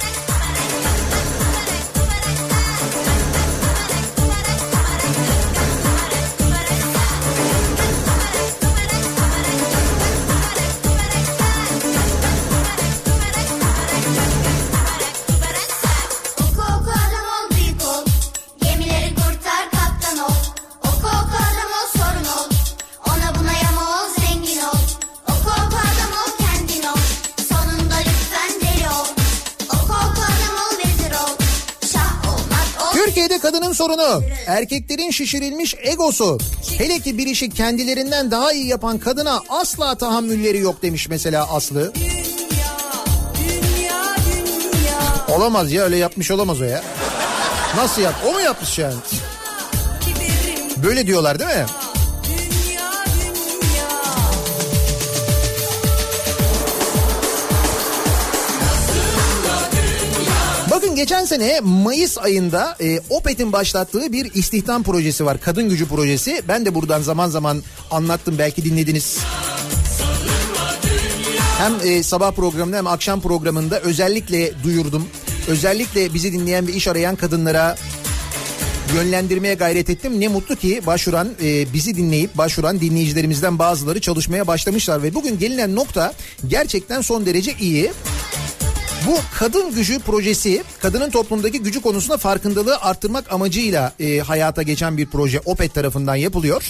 Sorunu erkeklerin şişirilmiş egosu. Hele ki bir işi kendilerinden daha iyi yapan kadına asla tahammülleri yok demiş mesela Aslı. Olamaz ya öyle yapmış olamaz o ya. Nasıl yap? O mu yapmış yani? Böyle diyorlar değil mi? Bakın geçen sene Mayıs ayında e, Opet'in başlattığı bir istihdam projesi var. Kadın gücü projesi. Ben de buradan zaman zaman anlattım belki dinlediniz. Hem e, sabah programında hem akşam programında özellikle duyurdum. Özellikle bizi dinleyen ve iş arayan kadınlara yönlendirmeye gayret ettim. Ne mutlu ki başvuran e, bizi dinleyip başvuran dinleyicilerimizden bazıları çalışmaya başlamışlar ve bugün gelinen nokta gerçekten son derece iyi. Bu kadın gücü projesi kadının toplumdaki gücü konusunda farkındalığı arttırmak amacıyla e, hayata geçen bir proje OPET tarafından yapılıyor.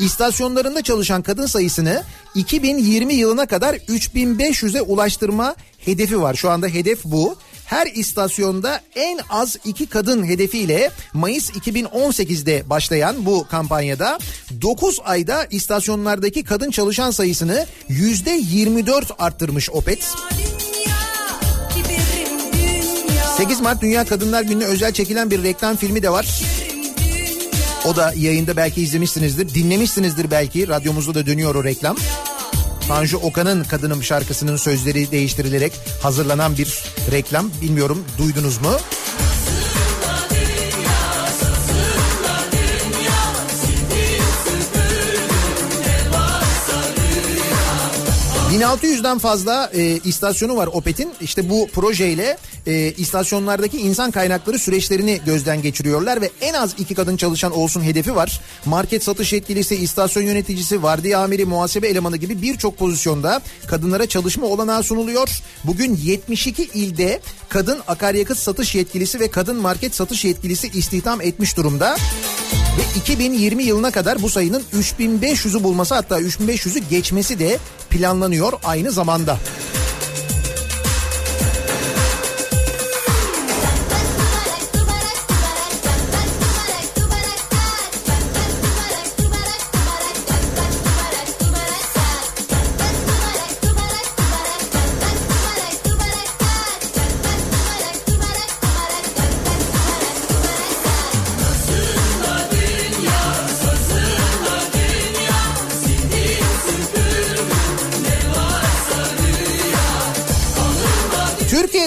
İstasyonlarında çalışan kadın sayısını 2020 yılına kadar 3500'e ulaştırma hedefi var. Şu anda hedef bu. Her istasyonda en az iki kadın hedefiyle Mayıs 2018'de başlayan bu kampanyada 9 ayda istasyonlardaki kadın çalışan sayısını %24 arttırmış OPET. 8 Mart Dünya Kadınlar Günü'ne özel çekilen bir reklam filmi de var. O da yayında belki izlemişsinizdir, dinlemişsinizdir belki. Radyomuzda da dönüyor o reklam. Tanju Okan'ın Kadınım şarkısının sözleri değiştirilerek hazırlanan bir reklam. Bilmiyorum duydunuz mu? 1600'den fazla e, istasyonu var Opet'in. İşte bu projeyle e, istasyonlardaki insan kaynakları süreçlerini gözden geçiriyorlar ve en az iki kadın çalışan olsun hedefi var. Market satış yetkilisi, istasyon yöneticisi, vardiya amiri, muhasebe elemanı gibi birçok pozisyonda kadınlara çalışma olanağı sunuluyor. Bugün 72 ilde kadın akaryakıt satış yetkilisi ve kadın market satış yetkilisi istihdam etmiş durumda. Ve 2020 yılına kadar bu sayının 3500'ü bulması hatta 3500'ü geçmesi de planlanıyor aynı zamanda.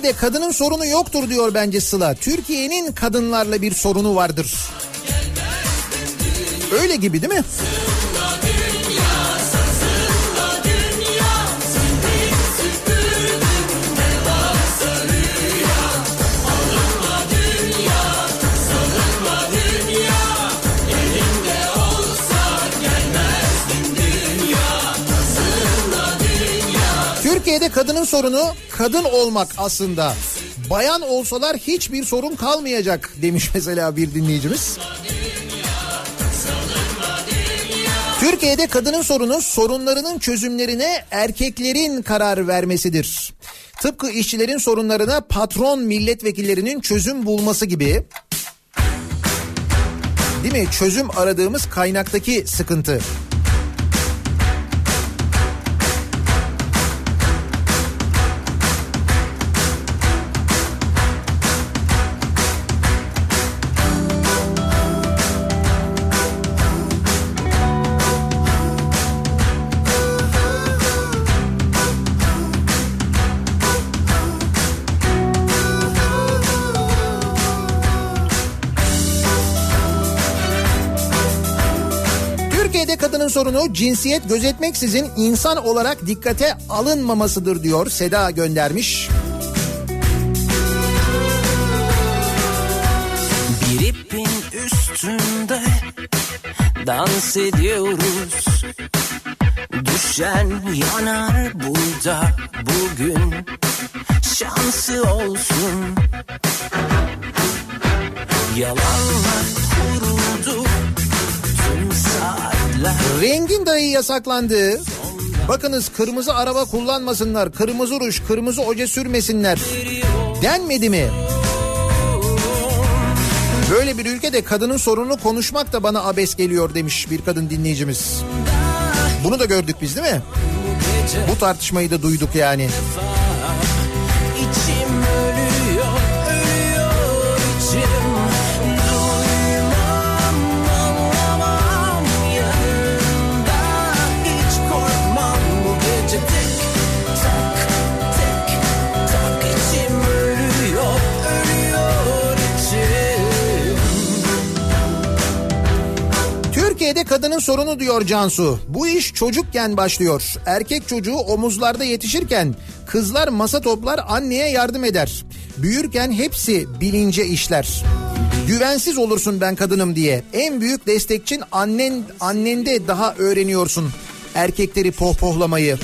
Türkiye'de kadının sorunu yoktur diyor bence Sıla. Türkiye'nin kadınlarla bir sorunu vardır. Öyle gibi değil mi? Türkiye'de kadının sorunu kadın olmak aslında. Bayan olsalar hiçbir sorun kalmayacak demiş [laughs] mesela bir dinleyicimiz. Türkiye'de kadının sorunu sorunlarının çözümlerine erkeklerin karar vermesidir. Tıpkı işçilerin sorunlarına patron milletvekillerinin çözüm bulması gibi. Değil mi? Çözüm aradığımız kaynaktaki sıkıntı. Sorunu cinsiyet gözetmeksizin insan olarak dikkate alınmamasıdır diyor Seda göndermiş. Bir ipin üstünde dans ediyoruz. Düşen yanar burada bugün. Şansı olsun. Yalanlar kurudu tüm saatler Rengin dayı yasaklandı. Bakınız kırmızı araba kullanmasınlar, kırmızı ruj, kırmızı oje sürmesinler. Denmedi mi? Böyle bir ülkede kadının sorununu konuşmak da bana abes geliyor demiş bir kadın dinleyicimiz. Bunu da gördük biz değil mi? Bu tartışmayı da duyduk yani. İçim Türkiye'de kadının sorunu diyor Cansu. Bu iş çocukken başlıyor. Erkek çocuğu omuzlarda yetişirken kızlar masa toplar anneye yardım eder. Büyürken hepsi bilince işler. Güvensiz olursun ben kadınım diye. En büyük destekçin annen annende daha öğreniyorsun erkekleri pohpohlamayı.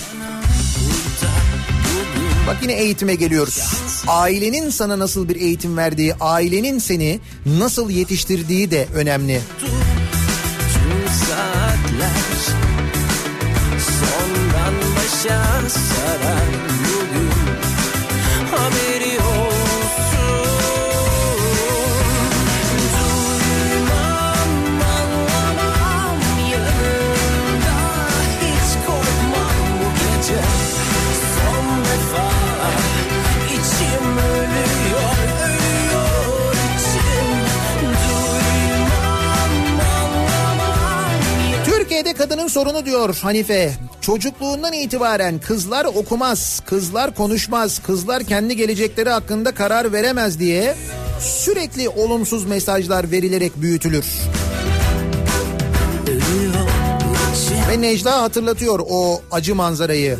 Bak yine eğitime geliyoruz. Ailenin sana nasıl bir eğitim verdiği, ailenin seni nasıl yetiştirdiği de önemli. Tüm saatler. Sondan başa saran kadının sorunu diyor Hanife. Çocukluğundan itibaren kızlar okumaz, kızlar konuşmaz, kızlar kendi gelecekleri hakkında karar veremez diye sürekli olumsuz mesajlar verilerek büyütülür. Ve Necla hatırlatıyor o acı manzarayı.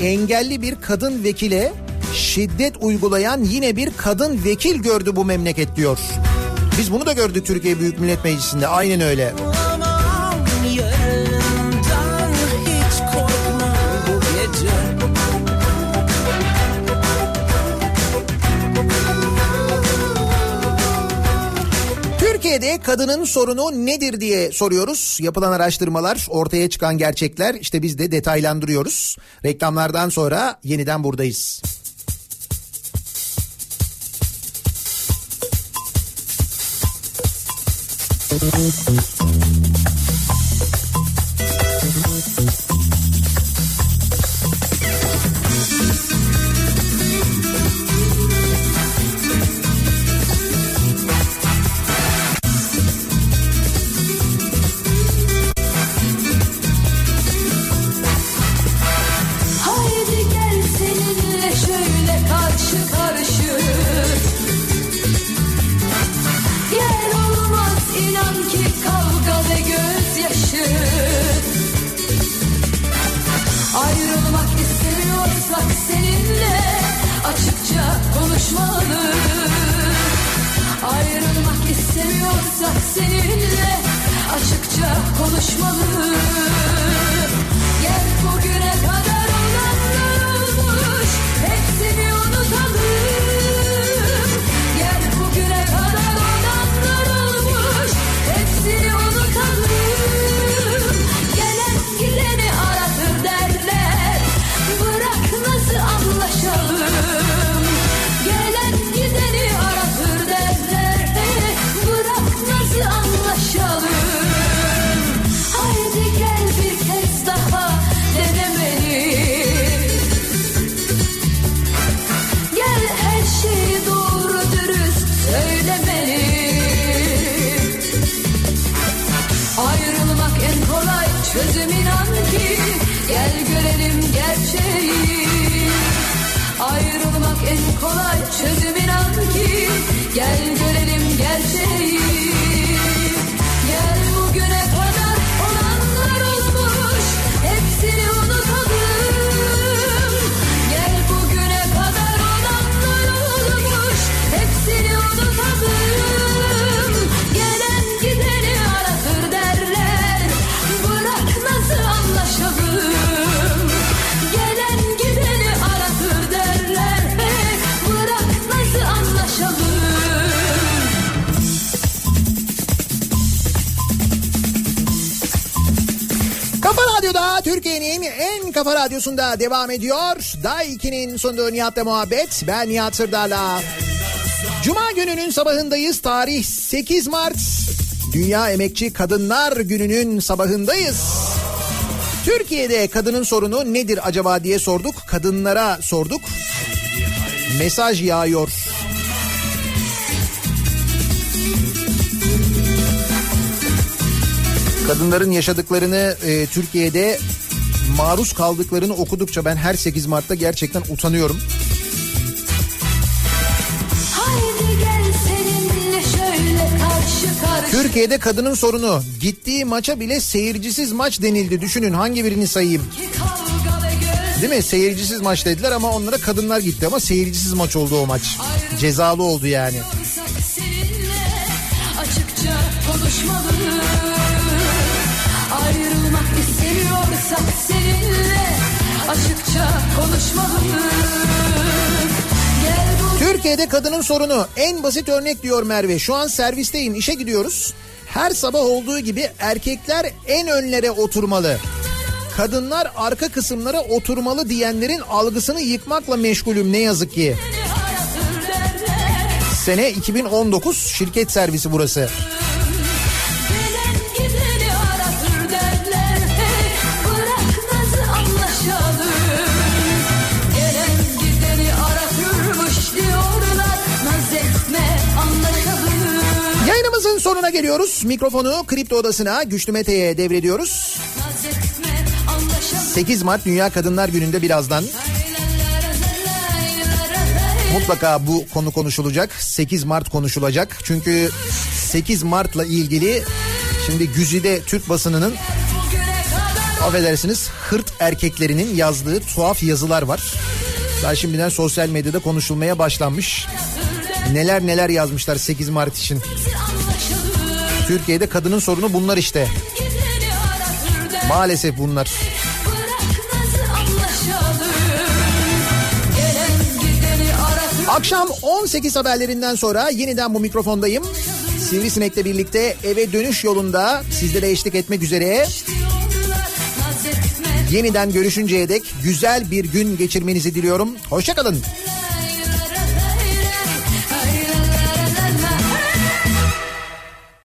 Engelli bir kadın vekile şiddet uygulayan yine bir kadın vekil gördü bu memleket diyor. Biz bunu da gördük Türkiye Büyük Millet Meclisi'nde aynen öyle. Türkiye'de kadının sorunu nedir diye soruyoruz. Yapılan araştırmalar, ortaya çıkan gerçekler işte biz de detaylandırıyoruz. Reklamlardan sonra yeniden buradayız. Haydi gel seninle açıkça konuşmalı kafa radyosunda devam ediyor. Day 2'nin sunduğu Nihat'la muhabbet. Ben Nihat Sırdar'la. Cuma gününün sabahındayız. Tarih 8 Mart. Dünya Emekçi Kadınlar Günü'nün sabahındayız. Türkiye'de kadının sorunu nedir acaba diye sorduk. Kadınlara sorduk. Mesaj yağıyor. Kadınların yaşadıklarını e, Türkiye'de maruz kaldıklarını okudukça ben her 8 Mart'ta gerçekten utanıyorum. Türkiye'de kadının sorunu gittiği maça bile seyircisiz maç denildi. Düşünün hangi birini sayayım? Değil mi? Seyircisiz maç dediler ama onlara kadınlar gitti ama seyircisiz maç oldu o maç. Cezalı oldu yani. Olsak Türkiye'de kadının sorunu en basit örnek diyor Merve. Şu an servisteyim işe gidiyoruz. Her sabah olduğu gibi erkekler en önlere oturmalı. Kadınlar arka kısımlara oturmalı diyenlerin algısını yıkmakla meşgulüm ne yazık ki. Sene 2019 şirket servisi burası. Gelen sonuna geliyoruz. Mikrofonu Kripto Odası'na Güçlü Mete'ye devrediyoruz. Naz etme anlaşalım 8 Mart Dünya Kadınlar Günü'nde birazdan mutlaka bu konu konuşulacak. 8 Mart konuşulacak. Çünkü 8 Mart'la ilgili şimdi Güzide Türk basınının affedersiniz hırt erkeklerinin yazdığı tuhaf yazılar var. Daha şimdiden sosyal medyada konuşulmaya başlanmış. Neler neler yazmışlar 8 Mart için. Türkiye'de kadının sorunu bunlar işte. Maalesef bunlar. Akşam 18 haberlerinden sonra yeniden bu mikrofondayım. Sivrisinek'le birlikte eve dönüş yolunda sizlere eşlik etmek üzere. Yeniden görüşünceye dek güzel bir gün geçirmenizi diliyorum. Hoşçakalın. la